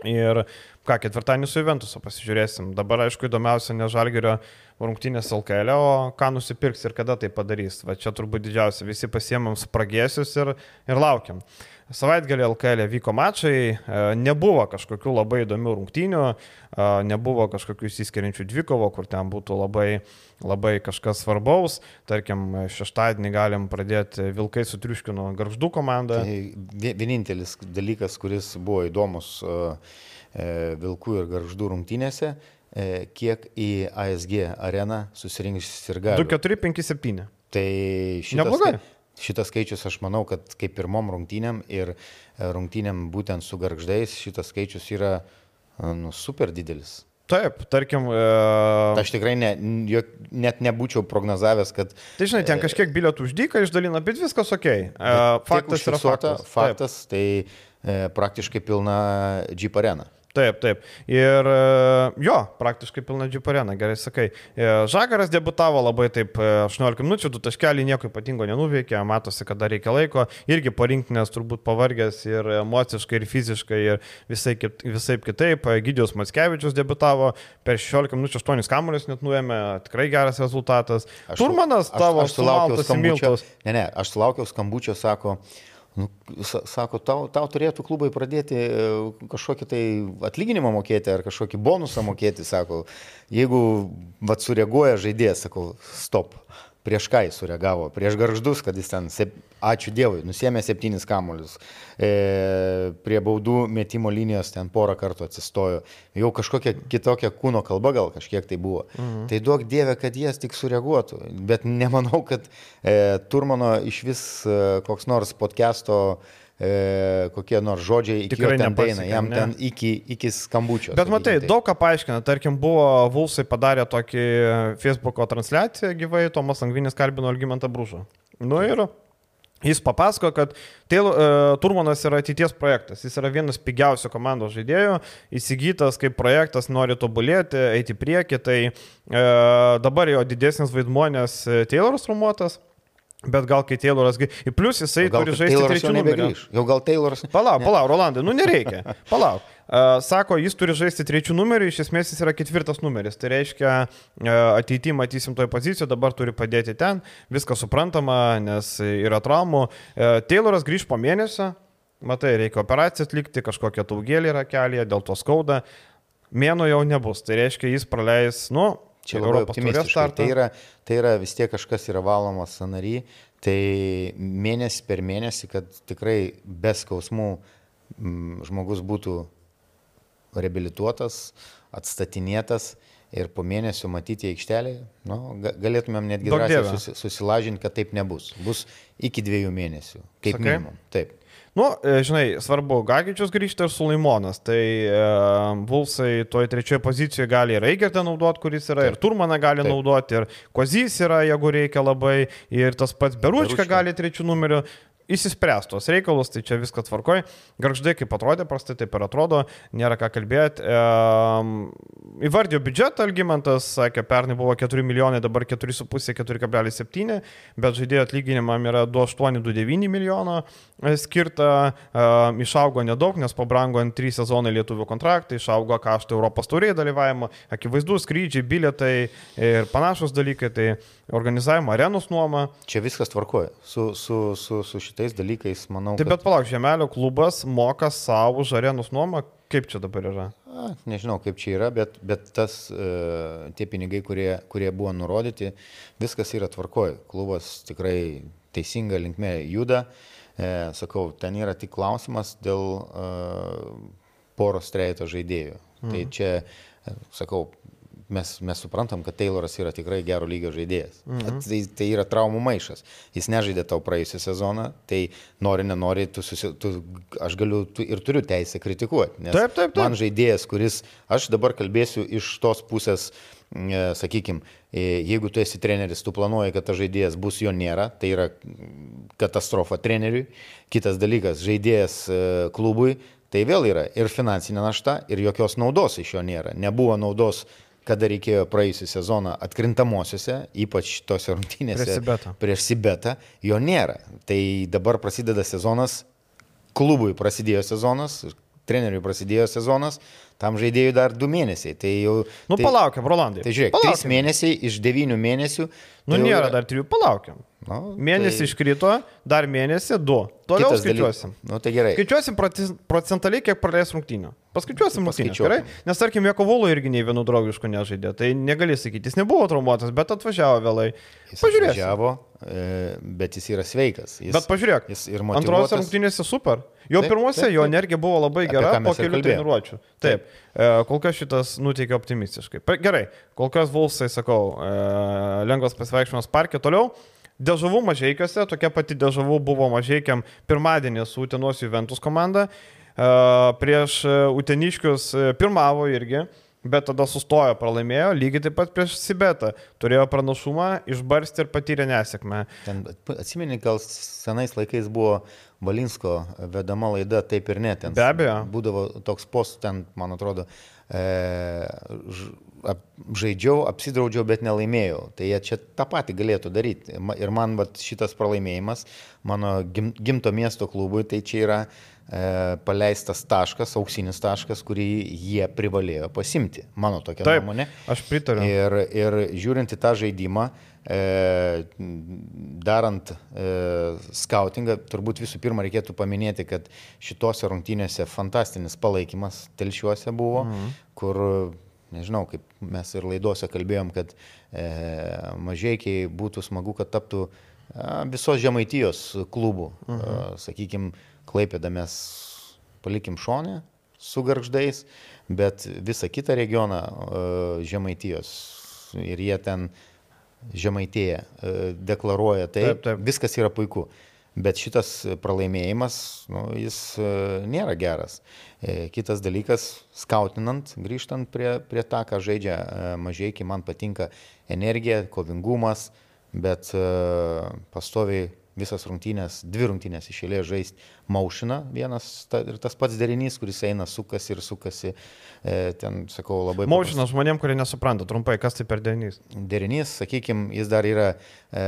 Ir ką, ketvirtadienį su Juventusu pasižiūrėsim. Dabar, aišku, įdomiausia ne Žalgerio rungtynės LKL, o ką nusipirks ir kada tai padarys. Va čia turbūt didžiausia, visi pasiemam spragėsius ir, ir laukiam. Uh, Savaitgalį LKL vyko mačai, e, nebuvo kažkokių labai įdomių rungtynių, e, nebuvo kažkokių įsiskiriančių dvikovo, kur ten būtų labai, labai kažkas svarbaus. Tarkim, šeštadienį galim pradėti Vilkai su Triuškino garždų komanda. Tai vienintelis dalykas, kuris buvo įdomus e, Vilkų ir garždų rungtynėse, kiek į ASG areną susirinks ir gali. 2, 4, 5, 7. Tai šitas, Neblogai. Šitas skaičius aš manau, kad kaip pirmom rungtynėm ir e, rungtynėm būtent su garždais šitas skaičius yra e, nu, super didelis. Taip, tarkim. E... Aš tikrai ne, jok, net nebūčiau prognozavęs, kad... Tai žinai, ten e, kažkiek bilietų uždyka išdalina, bet viskas ok. E, faktas yra faktas. Faktas, Taip. tai e, praktiškai pilna Jeep arena. Taip, taip. Ir e, jo, praktiškai pilna džiparena, gerai sakai. E, Žagaras debutavo labai taip 18 e, minučių, du taškeliai nieko ypatingo nenuveikė, matosi, kad dar reikia laiko. Irgi parinktinės turbūt pavargęs ir emociškai, ir fiziškai, ir visai, visai kitaip. Gydijos Matskevičius debutavo per 16 minučių 8 kamuolius net nuėmė, tikrai geras rezultatas. Aš, Turmanas tavo aš, aš sulaukiau skambučio. Ne, ne, aš sulaukiau skambučio, sako, Nu, sako, tau, tau turėtų klubai pradėti e, kažkokį tai atlyginimą mokėti ar kažkokį bonusą mokėti, sako. Jeigu vat sureaguoja žaidėjas, sakau, stop. Prieš ką jis sureagavo? Prieš garždus, kad jis ten. Ačiū Dievui, nusėmė septynis kamuolius. E, prie baudų metimo linijos ten porą kartų atsistojo. Jau kažkokia kitokia kūno kalba gal kažkiek tai buvo. Mhm. Tai duok Dievę, kad jis tik sureaguotų. Bet nemanau, kad e, Turmano iš vis e, koks nors podcast'o e, kokie nors žodžiai iki Tikrai ten eina, jam ne? ten iki, iki skambučio. Bet matai, taip. daug ką paaiškina. Tarkim, buvo Vulsai padarė tokį Facebook'o transliaciją gyvai, Tomas Langvinis kalbino Algimantą Brūžą. Nu ir jis papasako, kad Taylor, uh, Turmanas yra ateities projektas. Jis yra vienas pigiausių komandos žaidėjų, įsigytas kaip projektas, nori tobulėti, eiti į priekį. Tai uh, dabar jo didesnis vaidmuo, nes e, Tayloras rumuotas. Bet gal kai Tayloras... plus jisai gal turi žaisti trečių numerių. Jau gal Tayloras. Palauk, palauk, Rolandai, nu nereikia. Palauk. Sako, jis turi žaisti trečių numerių, iš esmės jis yra ketvirtas numeris. Tai reiškia, ateityje matysim toj pozicijoje, dabar turi padėti ten, viskas suprantama, nes yra traumų. Tayloras grįž po mėnesio, matai, reikia operaciją atlikti, kažkokią taugėlį yra kelyje, dėl to skauda. Mėno jau nebus, tai reiškia, jis praleis, nu, Čia labai Europos taurės optimistiškai. Tai yra, tai yra vis tiek kažkas yra valomas sanary, tai mėnesį per mėnesį, kad tikrai be skausmų mm, žmogus būtų reabilituotas, atstatinėtas ir po mėnesio matyti aikštelį, nu, ga- galėtumėm netgi drąsiai susi, susilažinti, kad taip nebus. Bus iki dviejų mėnesių, kaip Sakai? minimum. Taip. Nu, e, žinai, svarbu, Gagičius grįžta ir Sulaimonas. Tai e, Vulsai toje trečioje pozicijoje gali ir Eigertą naudoti, kuris yra, Taip. ir Turmaną gali Taip. naudoti, ir Kozys yra, jeigu reikia labai, ir tas pats Beručka Beručka. gali trečių numerių. Įsispręstos reikalus, tai čia viskas tvarkoj. Garždai kaip atrodė, prastai taip ir atrodo, nėra ką kalbėti. E, įvardijo biudžetą, Algymantas sakė, pernai buvo 4 milijonai, dabar 4,5-4,7, bet žaidėjo atlyginimam yra 2,8-2,9 milijono e, skirta, e, išaugo nedaug, nes pabrango ant 3 sezonai lietuvių kontraktai, išaugo kaštai Europos taurėje dalyvavimo, akivaizdu skrydžiai, bilietai ir panašus dalykai, tai organizavimo arenos nuoma. Čia viskas tvarkoja. Su, su, su, su šitais dalykais, manau. Tai kad- bet palauk, Žemelio klubas moka savo už arenos nuomą, kaip čia dabar yra? A, nežinau, kaip čia yra, bet, bet tas, e, tie pinigai, kurie, kurie buvo nurodyti, viskas yra tvarkoj. Klubas tikrai teisinga linkme juda. E, sakau, ten yra tik klausimas dėl e, poros trejato žaidėjų. Mhm. Tai čia, e, sakau, mes, mes suprantam, kad Tayloras yra tikrai gero lygio žaidėjas. Mhm. Tai, tai yra traumų maišas. Jis nežaidė tau praėjusią sezoną, tai nori, nenori, tu susi, tu, aš galiu tu, ir turiu teisę kritikuoti. Taip, taip, taip. Man žaidėjas, kuris, aš dabar kalbėsiu iš tos pusės, sakykime, jeigu tu esi treneris, tu planuoji, kad tas žaidėjas bus, jo nėra, tai yra katastrofa treneriui. Kitas dalykas, žaidėjas e, klubui, tai vėl yra ir finansinė našta, ir jokios naudos iš jo nėra. Nebuvo naudos kada reikėjo praėjusią sezoną atkrintamosiose, ypač tose rungtynėse Prieš Sibetą. prieš Sibetą, jo nėra. Tai dabar prasideda sezonas, klubui prasidėjo sezonas, treneriui prasidėjo sezonas, tam žaidėjui dar du mėnesiai. Tai jau... Nu, tai, palaukiam, Rolandai. Tai žiūrėk, trys mėnesiai iš devynių mėnesių. Nu, tai nėra yra- dar trijų, palaukiam. Nu, Mėnesį tai iškrito, dar mėnesį du. Toliau skaičiuosim. dalykas. Nu, tai gerai. Skaičiuosim procentaliai, kiek praleis rungtynių. Paskaičiuosim rungtynės. Paskaičiuokim. Gerai? Nes tarkim, Jekovulo irgi nei vienu draugišku nežaidė. Tai negali sakyti, jis nebuvo traumuotas, bet atvažiavo vėlai. Jis Pažiūrėsim. atvažiavo, e, bet jis yra sveikas. Jis, Bet pažiūrėk, Jis ir antrose motyvuotas. rungtynėse super. Jo Taip, pirmose taip, jo taip. energija buvo labai gera po kelių treniruočių. Taip, e, kol kas šitas nuteikia optimistiškai. Gerai, kol kas Vulsai, sakau, e, lengvas pasivaikščiojimas parke toliau. Dėžavų mažiekiuose, tokia pati dėžavų buvo mažiekiam pirmadienį su Utenos Juventus komanda. Prieš e, Uteniškius e, pirmavo irgi, bet tada sustojo, pralaimėjo, lygiai taip pat prieš Sibetą. Turėjo pranašumą, išbarsti ir patyrė nesėkmę. Ten, atsimeni, gal senais laikais buvo Valinsko vedama laida taip ir ne. Ten Be abejo. Būdavo toks post, ten, man atrodo, e, ž, ap, žaidžiau, apsidraudžiau, bet nelaimėjau. Tai jie čia tą patį galėtų daryti. Ir man vat, šitas pralaimėjimas mano gim, gimto miesto klubui, tai čia yra paleistas taškas, auksinis taškas, kurį jie privalėjo pasimti. Mano tokia Taip, nuomonė. aš pritariu. Ir, ir žiūrint į tą žaidimą, e, darant e, skautingą, turbūt visų pirma reikėtų paminėti, kad šitose rungtynėse fantastinis palaikymas telšiuose buvo, mhm. kur nežinau, kaip mes ir laidose kalbėjom, kad e, mažiekiai būtų smagu, kad taptų e, visos žemaitijos klubų. -huh. e, Sakykime, Klaipėda mes palikim šonę su garždais, bet visą kitą regioną e, žemaitijos ir jie ten žemaitėje e, deklaruoja tai, taip, taip. viskas yra puiku. Bet šitas pralaimėjimas, nu, jis e, nėra geras. Kitas dalykas, skautinant, grįžtant prie, prie tą, ką žaidžia mažiekiai, man patinka energija, kovingumas, bet pastoviai visas rungtynės, dvi rungtynės išėlė žaisti maušina vienas ta, ir tas pats derinys, kuris eina, sukasi ir sukasi. E, ten, sakau, labai... Maušina žmonėm, kurie nesupranta trumpai, kas tai per derinys. Derinys, sakykime, jis dar yra e,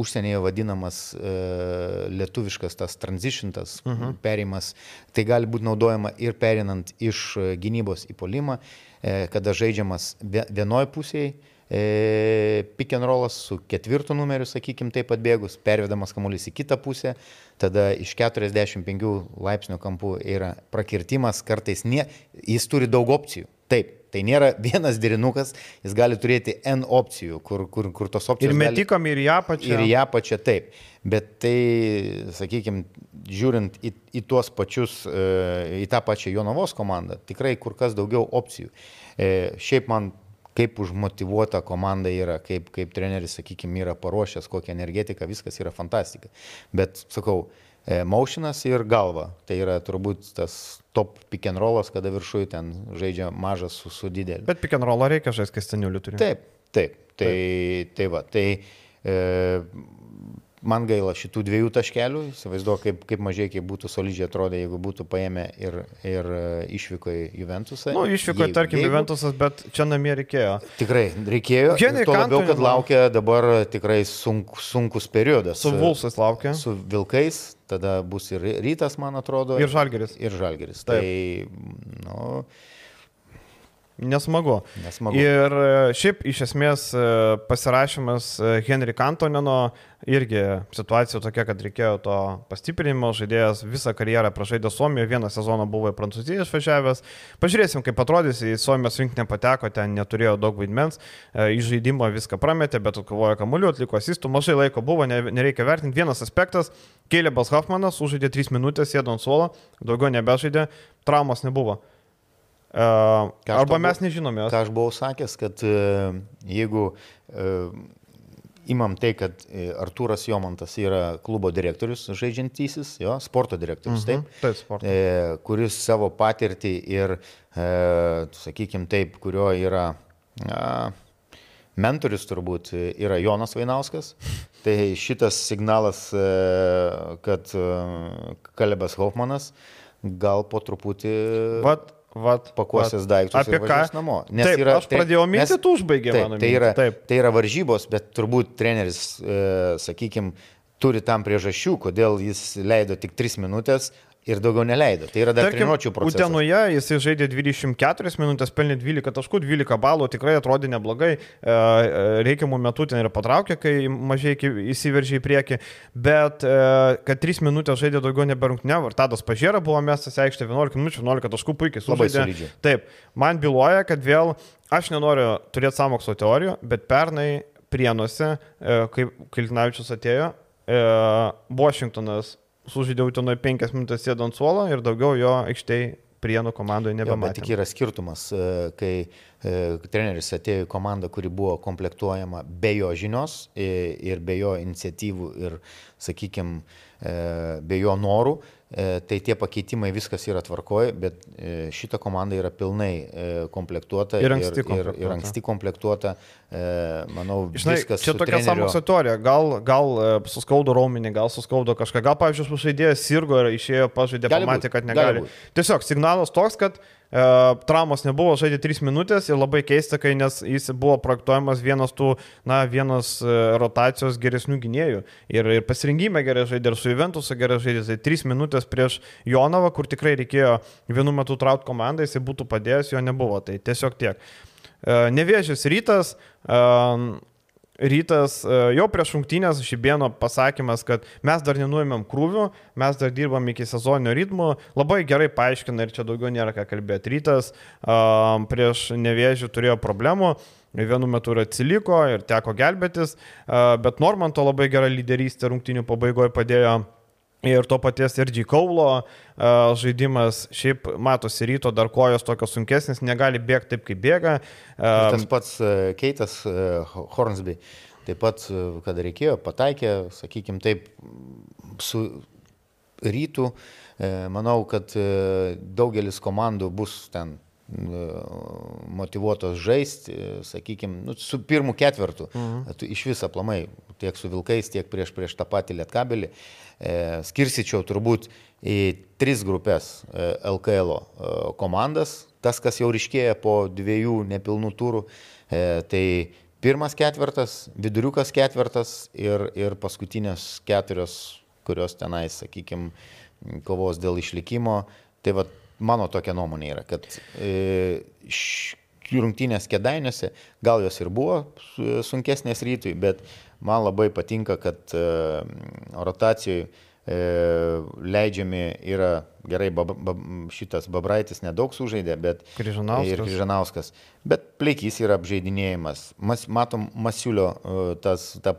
užsienyje vadinamas e, lietuviškas tas transitiontas, uh mhm. -huh. perimas. Tai gali būti naudojama ir perinant iš gynybos į polimą, e, kada žaidžiamas vienoj pusėje pick and rollas su ketvirtu numeriu, sakykime, taip atbėgus, pervedamas kamuolys į kitą pusę, tada iš 45 laipsnių kampų yra prakirtimas, kartais ne, jis turi daug opcijų. Taip, tai nėra vienas derinukas, jis gali turėti N opcijų, kur, kur, kur tos opcijos. Ir metikam, gali... ir ją pačią. Ir ją pačią, taip. Bet tai, sakykime, žiūrint į, į tuos pačius, e, į tą pačią Jonavos komandą, tikrai kur kas daugiau opcijų. E, šiaip man kaip užmotivuota komanda yra, kaip, kaip treneris, sakykime, yra paruošęs, kokią energetiką, viskas yra fantastika. Bet, sakau, e, motionas ir galva. Tai yra turbūt tas top pick and rollas, kada viršuje ten žaidžia mažas su, su dideliu. Bet pick and rollą reikia žaisti kastiniuliu turi. Taip, taip. Tai, taip. tai va, tai e, Man gaila šitų dviejų taškelių, įsivaizduoju, kaip, kaip mažai kaip būtų solidžiai atrodę, jeigu būtų paėmę ir, ir e, išvyko į Juventusą. Na, nu, išvyko, jeigu, tarkim, jeigu... Juventusas, bet čia namie reikėjo. Tikrai reikėjo. Henry Tuo labiau, kad laukia dabar tikrai sunk, sunkus periodas. Su Vulsais laukia. Su Vilkais, tada bus ir rytas, man atrodo. Ir Žalgeris. Ir Žalgeris. Taip. Tai, nu, Nesmagu. Nesmagu. Ir e, šiaip iš esmės e, pasirašymas e, Henry Kantoneno irgi situacija tokia, kad reikėjo to pastiprinimo, žaidėjas visą karjerą pražaidė Suomijoje, vieną sezoną buvo į Prancūziją išvažiavęs. Pažiūrėsim, kaip atrodys, į Suomijos rinkinį pateko, ten neturėjo daug vaidmens, į žaidimą viską prametė, bet atkovojo kamuoliu, atliko asistų, mažai laiko buvo, nereikia vertinti. Vienas aspektas, Kėlėbas Hoffmanas užžaidė 3 minutės, sėdo ant suolo, daugiau nebežaidė, traumos nebuvo. Uh, arba mes buvau, nežinome. Ką aš buvau sakęs, kad uh, jeigu uh, imam tai, kad Artūras Jomantas yra klubo direktorius žaidžiantysis, jo, sporto direktorius, mhm, taip, taip sporto. e, kuris savo patirtį ir, e, sakykime taip, kurio yra a, mentorius turbūt yra Jonas Vainauskas, tai šitas signalas, e, kad e, Kalebas Hoffmanas gal po truputį... Vat Vat, pakuosės vat, daiktus apie ką namo. Nes taip, yra, aš pradėjau minti, tu užbaigė taip, mano tai yra, taip. tai yra varžybos, bet turbūt treneris, e, sakykime, turi tam priežasčių, kodėl jis leido tik 3 minutės, ir daugiau neleido. Tai yra dar treniruočio procesas. Utenoje jisai žaidė 24 minutės, pelnė 12 taškų, 12 balų, tikrai atrodė neblogai, e, e, reikiamų metų ten ir patraukė, kai mažai įsiveržė į priekį, bet e, kad 3 minutės žaidė daugiau neberungtinė, ir Tadas Pažėra buvo mestas aikštė 11 minučių, 11 taškų puikiai sužaidė. Taip, man byloja, kad vėl aš nenoriu turėti samokslo teorijų, bet pernai Prienuose, kai Kiltinavičius atėjo, Washingtonas sužaidė Utenoje 5 minutės sėdo ant suolo ir daugiau jo aikštėje prienų komandoje nebematė. Tik yra skirtumas, e, kai e, treneris atėjo į komandą, kuri buvo komplektuojama be jo žinios ir be jo iniciatyvų ir, sakykime, be jo norų, E, tai tie pakeitimai viskas yra tvarkoje, bet e, šita komanda yra pilnai e, komplektuota ir anksti komplektuota. Ir, ir anksti komplektuota. Manau, Žinai, viskas. Čia tokia trenerio... samokslo teorija. Gal, gal suskaudo raumenį, gal suskaudo kažką. Gal, pavyzdžiui, žaidėjas sirgo ir išėjo, pažaidė, pamatė, kad negali. Tiesiog signalas toks, kad e, traumos nebuvo, žaidė 3 minutės ir labai keista, kai nes jis buvo projektuojamas vienas tų, na, vienas e, rotacijos geresnių gynėjų. Ir, ir pasirinkime gerai žaidė, ir su Juventusu gerai žaidė. Tai 3 minutės prieš Jonavą, kur tikrai reikėjo vienu metu traukti komandą, jisai būtų padėjęs, jo nebuvo. Tai tiesiog tiek. E, nevėžės rytas. Rytas e, jau prieš šimtinės Šibėno pasakymas, kad mes dar nenuėmėm krūvių, mes dar dirbam iki sezoninio ritmo, labai gerai paaiškina ir čia daugiau nėra ką kalbėti. Rytas prieš nevėžį turėjo problemų, vienu metu ir atsiliko ir teko gelbėtis, bet Normanto labai gera lyderystė rungtinių pabaigoje padėjo Ir to paties Erdžiai Kaulo žaidimas, šiaip matosi ryto dar kojos tokios sunkesnės, negali bėgti taip, kaip bėga. Tas pats Keitas Hornsby, taip pat, kada reikėjo, pataikė, sakykime taip, su rytų, manau, kad daugelis komandų bus ten motivuotos žaisti, sakykime, nu, su pirmu ketvirtu. Mhm. Iš viso aplamai, tiek su Vilkais, tiek prieš, prieš tą patį Lietkabelį. E, skirsičiau turbūt į tris grupės LKL e, komandas, tas, kas jau ryškėja po dviejų nepilnų turų. E, tai pirmas ketvirtas, viduriukas ketvirtas ir, ir paskutinės keturios, kurios tenais, sakykime, kovos dėl išlikimo. Tai va, mano tokia nuomonė yra, kad e, rungtynės kedainiuose, gal jos ir buvo sunkesnės rytui, bet man labai patinka, kad e, rotacijoje leidžiami yra gerai, bab, bab, šitas Babraitis nedaug sužaidė, bet Kryžanauskas. ir Kryžanauskas. Bet pleikys yra apžaidinėjimas. Mas, matom, Masiulio e, tas, ta,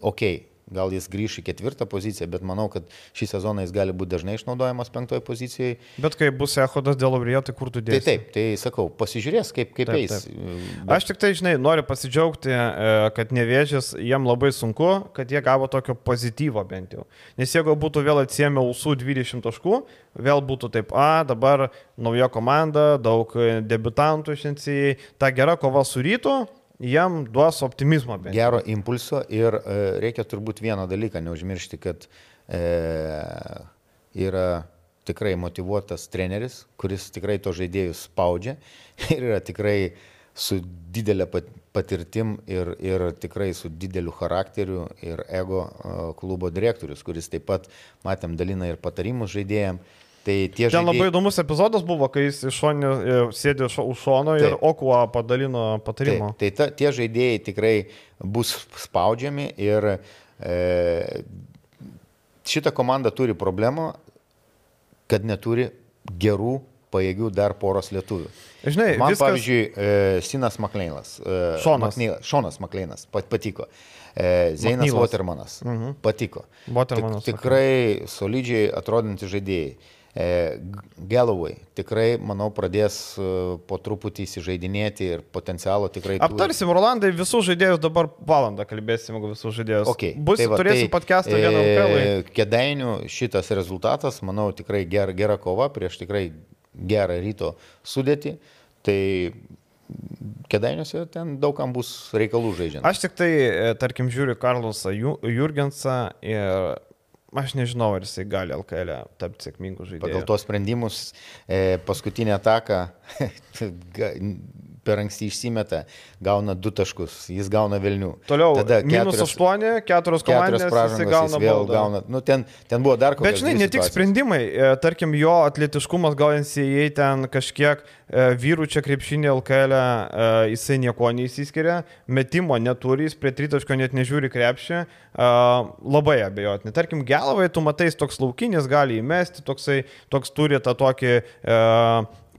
ok, gal jis grįš į ketvirtą poziciją, bet manau, kad šį sezoną jis gali būti dažnai išnaudojamas penktoje pozicijoje. Bet kai bus Ehodas dėl Obrėjo, tai kur tu dėsi? Tai taip, tai sakau, pasižiūrės, kaip, kaip taip, eis. Bet... Aš tik tai, žinai, noriu pasidžiaugti, e, kad nevėžės, jiem labai sunku, kad jie gavo tokio pozityvo bent jau. Nes jeigu būtų vėl atsiemę USU 20 taškų, vėl būtų taip, a, dabar nauja komanda, daug debutantų šiandien, ta gera kova su rytu, jam duos optimizmo. Bent. Gero impulso ir e, reikia turbūt vieną dalyką neužmiršti, kad e, yra tikrai motivuotas treneris, kuris tikrai to žaidėjus spaudžia ir yra tikrai su didelė patirtim ir, ir tikrai su dideliu charakteriu ir ego e, klubo direktorius, kuris taip pat, matėm, dalina ir patarimus žaidėjams Tai tie žaidėjai... Ten labai įdomus epizodas buvo, kai jis šonio e, sėdė už šono ir Okuo padalino patarimą. Tai, tai ta, tie žaidėjai tikrai bus spaudžiami ir e, šita komanda turi problemą, kad neturi gerų pajėgių dar poros lietuvių. Žinai, man viskas... pavyzdžiui, e, Sinas Makleinas. E, Šonas. Makneilas, Šonas Makleinas pat, patiko. E, Zeinas Maknylas. Watermanas. Mhm. Patiko. Watermanas. Tik, tikrai solidžiai atrodantys žaidėjai. E, Galloway tikrai, manau, pradės e, po truputį įsižeidinėti ir potencialo tikrai. Aptarsim, turi. Rolandai, visus žaidėjus dabar valandą kalbėsim, jeigu visus žaidėjus. Okay. Bus, tai va, turėsim tai, podcastą vieną LKL. E, Kedainių šitas rezultatas, manau, tikrai ger, gera kova prieš tikrai gerą ryto sudėtį. Tai Kedainiuose ten daugam bus reikalų žaidžiant. Aš tik tai, tarkim, žiūriu Karlosą Jurgensą ir Aš nežinau, ar jisai gali LKL e tapti sėkmingų žaidėjų. Pagal tos sprendimus e, paskutinę ataką per anksti išsimeta, gauna du taškus, jis gauna Vilnių. Toliau, tada minus keturios, 8, keturios komandos pražangos, gauna vėl baudą. gauna. Nu, ten, ten buvo dar kokios. Bet žinai, ne tik sprendimai, e, tarkim, jo atletiškumas gal NCAA ten kažkiek e, vyrų čia krepšinė LKL, e, jisai nieko neįsiskiria, metimo neturi, jis prie tritaško net nežiūri krepšį, labai abejotinai. Tarkim, Gelavai, tu matai, toks laukinis gali įmesti, toksai, toks turi tą tokį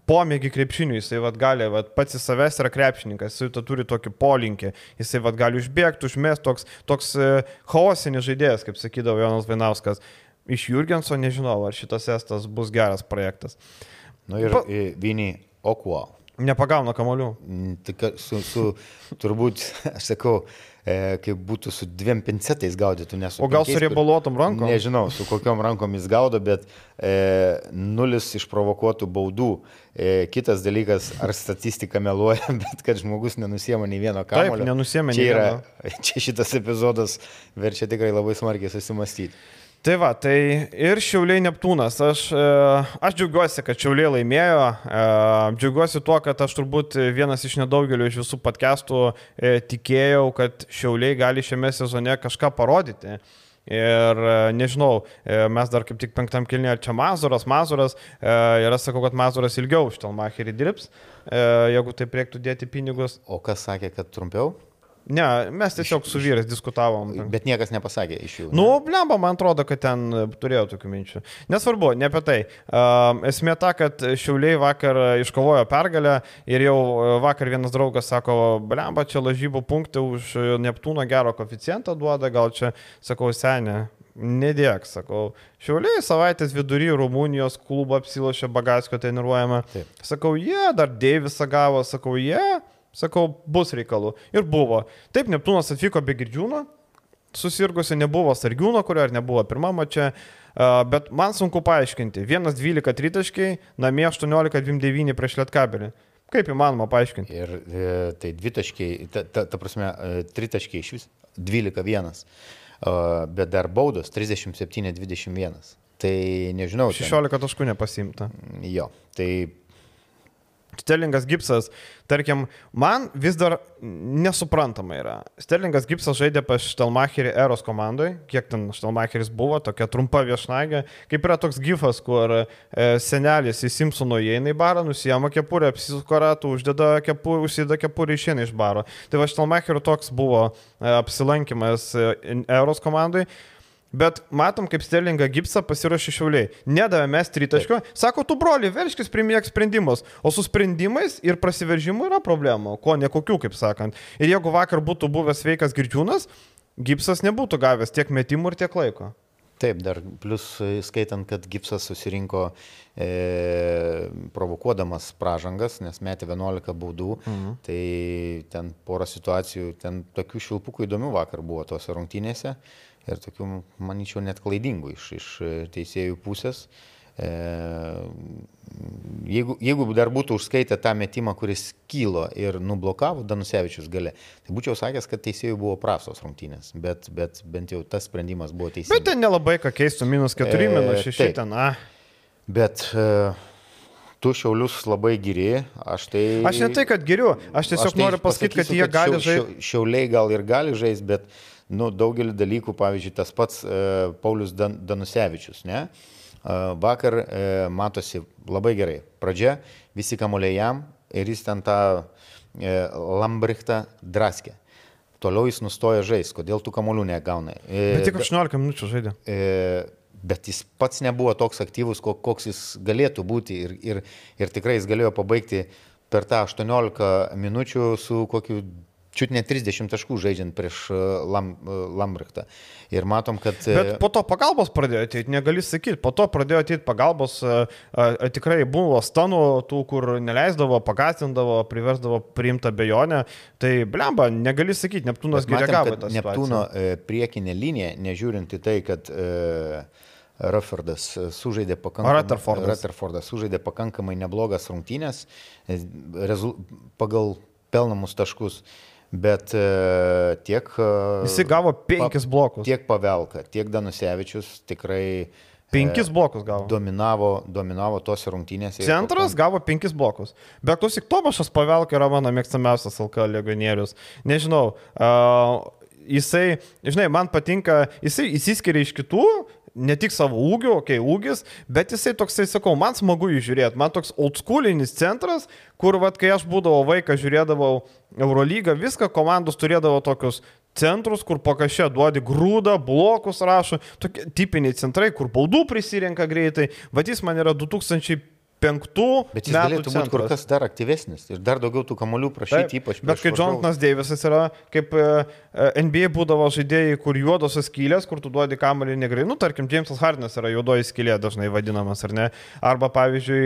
pomėgį krepšiniui, jisai vat, gali, vat, pats į savęs yra krepšininkas, jisai turi tokį polinkį, jisai vat, gali užbėgti, užmest, toks, toks e, chaosinis žaidėjas, kaip sakydavo Jonas Vainauskas. Iš Jurgenso nežinau, ar šitas estas bus geras projektas. Na nu ir pa... Vini Okuo. Nepagauna kamolių. Tik su, su turbūt, aš sakau, e, kaip būtų su dviem pincetais gaudytų, nes... O gal penkiais, su riebalotom rankom? Nežinau, su kokiom rankom jis gaudo, bet e, nulis išprovokuotų baudų. E, kitas dalykas, ar statistika meluoja, bet kad žmogus nenusiema nei vieno kamulio. Taip, nenusiema nei vieno. Čia šitas epizodas verčia tikrai labai smarkiai susimastyti. Tai va, tai ir Šiauliai Neptūnas. Aš, e, aš džiaugiuosi, kad Šiauliai laimėjo. E, džiaugiuosi tuo, kad aš turbūt vienas iš nedaugelio iš visų podcastų e, tikėjau, kad Šiauliai gali šiame sezone kažką parodyti. Ir nežinau, mes dar kaip tik penktam kilnėje čia Mazuras, Mazuras, ir aš sakau, kad Mazuras ilgiau už Telmacherį dirbs, jeigu taip reiktų dėti pinigus. O kas sakė, kad trumpiau? Ne, mes tiesiog su vyrais diskutavom. Bet niekas nepasakė iš jų. Ne? Nu, blemba, man atrodo, kad ten turėjo tokių minčių. Nesvarbu, ne apie tai. Esmė ta, kad Šiauliai vakar iškovojo pergalę ir jau vakar vienas draugas sako, blemba, čia lažybų punktai už Neptūno gero koficijantą duoda, gal čia, sakau, senė, Nedėk, sakau. Šiauliai savaitės vidury Rumunijos klubą apsilošė Bagaskio treniruojama. Taip. Sakau, jie, yeah, dar Deivisą gavo, sakau, jie. Yeah. Sakau, bus reikalų. Ir buvo. Taip, Neptūnas atvyko be girdžiūno, susirgusi nebuvo Sargiūno, kurio ir nebuvo pirmama čia, bet man sunku paaiškinti. 1-12 tritaškiai, namie 18-29 prieš Lietkabelį. Kaip įmanoma paaiškinti? Ir e, tai dvitaškiai, ta, ta, ta prasme, e, tritaškiai iš vis 12-1, bet dar baudos 37-21. Tai nežinau. 16 ten... taškų nepasimta. Jo, tai Sterlingas Gipsas, tarkim, man vis dar nesuprantama yra. Sterlingas Gipsas žaidė pas Štelmacherį Eros komandoje, kiek ten Štelmacheris buvo, tokia trumpa viešnagė, kaip yra toks gifas, kur e, senelis į Simpsono įeina į barą, nusijama kepurę, apsisuko ratų, uždeda kepurę, užsideda kepurę išeina iš baro. Tai va Štelmacherio toks buvo e, apsilankimas e, Eros komandoje. Bet matom, kaip Sterlingą gipsą pasiruošė šiauliai. Nedavė mes tritaškio. Sako, tu broli, verškis primėg sprendimus. O su sprendimais ir prasiveržimu yra problemų. Ko nekokių, kaip sakant. Ir jeigu vakar būtų buvęs sveikas girdžiūnas, gipsas nebūtų gavęs tiek metimų ir tiek laiko. Taip, dar plus skaitant, kad gipsas susirinko e, provokuodamas pražangas, nes metė 11 baudų, mhm. tai ten porą situacijų, ten tokių šilpukų įdomių vakar buvo tose rungtynėse ir tokių, manyčiau, net klaidingų iš, iš teisėjų pusės. E, jeigu, jeigu dar būtų užskaitę tą metimą, kuris kylo ir nublokavo Danusevičius gale, tai būčiau sakęs, kad teisėjų buvo prastos rungtynės, bet, bet bent jau tas sprendimas buvo teisingas. Bet ten nelabai ką keistų, minus 4, e, minus 6 ten, a. Bet e, tu šiaulius labai giri, aš tai... Aš ne tai, kad giriu, aš tiesiog aš tai noriu pasakyti, kad jie gali žaisti. Šiauliai gal ir gali žaisti, bet nu, daugelį dalykų, pavyzdžiui, tas pats e, Paulius Dan, Danusevičius, ne? E, vakar e, matosi labai gerai. Pradžia, visi kamuoliai jam ir jis ten tą Lambrichtą draskė. Toliau jis nustoja žaisti, kodėl tų kamuolių negauna. Bet tik 18 minučių žaidė. E, bet jis pats nebuvo toks aktyvus, koks jis galėtų būti ir, ir, ir tikrai jis galėjo pabaigti per tą 18 minučių su kokiu čiut ne 30 taškų žaidžiant prieš e, Lam, e, Lambrichtą. Ir matom, kad... E, Bet po to pagalbos pradėjo ateiti, negali sakyti, po to pradėjo ateiti pagalbos, tikrai buvo stanų, tų, kur neleisdavo, pagastindavo, priversdavo priimtą bejonę. Tai blemba, negali sakyti, Neptūnas gerai gavo Neptūno priekinė linija, nežiūrint į tai, kad e, Rutherfordas sužaidė pakankamai, Rutherfordas. Rutherfordas sužaidė pakankamai neblogas rungtynės rezul, pagal pelnamus taškus. Bet e, tiek... E, Jisai gavo penkis blokus. Tiek Pavelka, tiek Danusevičius tikrai... Penkis blokus gavo. Dominavo, dominavo tose rungtynėse. Centras pakank... gavo penkis blokus. Bet klausyk, Tomašas Pavelka yra mano mėgstamiausias LK legionierius. Nežinau, uh, jisai, žinai, man patinka, jisai įsiskiria iš kitų, ne tik savo ūgiu, okei, okay, ūgis, bet jisai toksai, sakau, man smagu jį žiūrėti, man toks oldschoolinis centras, kur, vad, kai aš būdavau vaikas, žiūrėdavau Eurolygą, viską komandos turėdavo tokius centrus, kur pakašė duodi grūdą, blokus rašo, tokie tipiniai centrai, kur baudų prisirenka greitai, vad jis man yra 2000 penktų. Bet jis galėtų būti kur kas dar aktyvesnis ir dar daugiau tų kamolių prašyti, Taip, ypač. Bet kai Jonathanas Deivisas yra, kaip e, e, NBA būdavo žaidėjai, kur juodosios skylės, kur tu duodi kamolį negrai, nu tarkim, Jamesas Hardinas yra juodoji skylė dažnai vadinamas, ar ne? Arba pavyzdžiui,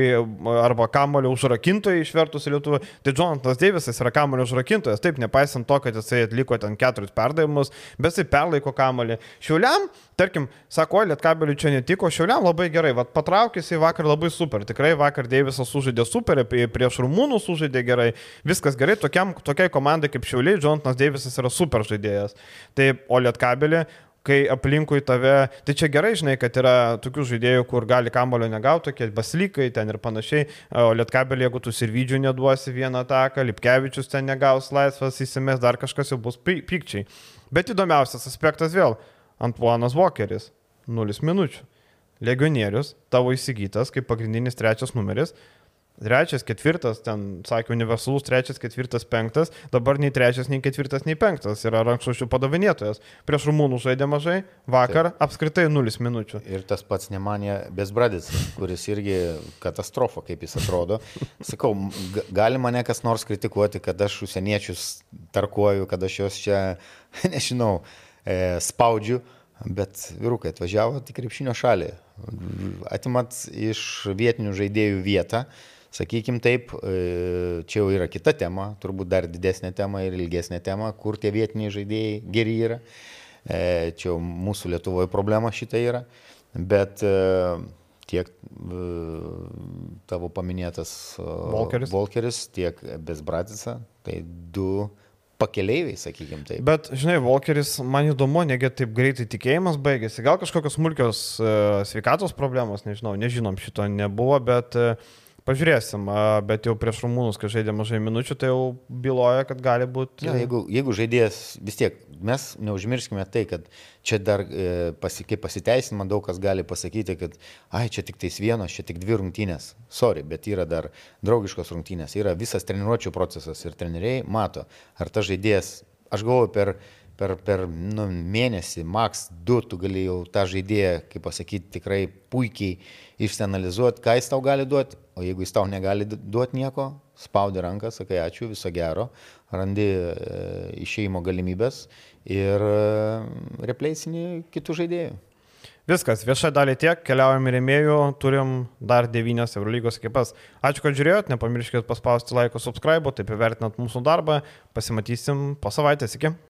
arba kamolio užrakintojai išvertus į lietuvą. Tai Jonathanas Deivisas yra kamolio užrakintojas, taip, nepaisant to, kad jisai atliko ten keturis perdavimus, bet jisai perlaiko kamolį. Šiuliam tarkim, sako, Lietkabeliui čia netiko, Šiauliam labai gerai, vad patraukėsi vakar labai super, tikrai vakar Deivisas sužaidė super, prieš Rumūnų sužaidė gerai, viskas gerai, tokiam, tokiai komandai kaip Šiauliai, Jonathanas Deivisas yra super žaidėjas. Tai, o Lietkabelį, kai aplinkui tave, tai čia gerai, žinai, kad yra tokių žaidėjų, kur gali kamulio negauti, tokie baslykai ten ir panašiai, o lietkabelį, jeigu tu sirvidžių neduosi vieną ataką, Lipkevičius ten negaus laisvas, įsimės dar kažkas jau bus pykčiai. Bet įdomiausias aspektas vėl, Antuanas Walkeris, 0 minučių. Legionierius, tavo įsigytas kaip pagrindinis trečias numeris, trečias, ketvirtas, ten sakė universalus, trečias, ketvirtas, penktas, dabar nei trečias, nei ketvirtas, nei penktas yra rankšluošių padavinėtojas. Prieš rumūnų žaidė mažai, vakar Taip. apskritai nulis minučių. Ir tas pats nemanė Besbradis, kuris irgi katastrofa, kaip jis atrodo. Sakau, gali mane kas nors kritikuoti, kad aš užsieniečius tarkuoju, kad aš juos čia, nežinau, spaudžiu. Bet vyrukai atvažiavo tik krepšinio šalį. Atimat iš vietinių žaidėjų vietą, Sakykim taip, e, čia jau yra kita tema, turbūt dar didesnė tema ir ilgesnė tema, kur tie vietiniai žaidėjai geri yra. E, čia jau mūsų Lietuvoje problema šitą yra. Bet e, tiek tavo paminėtas Volkeris, Volkeris tiek Besbratica, tai du pakeleiviai, sakykim taip. Bet, žinai, Volkeris, man įdomu, negi taip greitai tikėjimas baigėsi. Gal kažkokios smulkios uh, sveikatos problemos, nežinau, nežinom, šito nebuvo, bet uh, Pažiūrėsim, bet jau prieš rumūnus, kai žaidė mažai minučių, tai jau byloja, kad gali būti. Ja, jeigu, jeigu žaidėjas vis tiek, mes neužmirškime tai, kad čia dar e, pasi, kaip pasiteisinimą daug kas gali pasakyti, kad, ai, čia tik tais vienos, čia tik dvi rungtynės. Sorry, bet yra dar draugiškos rungtynės, yra visas treniruočio procesas ir treneriai mato, ar tas žaidėjas, aš galvoju, per per, per nu, mėnesį, maks 2, tu gali jau tą žaidėją, kaip pasakyti, tikrai puikiai išsianalizuoti, ką jis tau gali duoti, o jeigu jis tau negali duoti nieko, spaudi ranką, sakai ačiū, viso gero, randi e, išeimo galimybės ir e, repleisini kitų žaidėjų. Viskas, viešai dalį tiek, keliaujam į rėmėjų, turim dar devynias Eurolygos ekipas. Ačiū, kad žiūrėjot, nepamirškit paspausti laiko subscribe, taip įvertinant mūsų darbą, pasimatysim po savaitės, iki.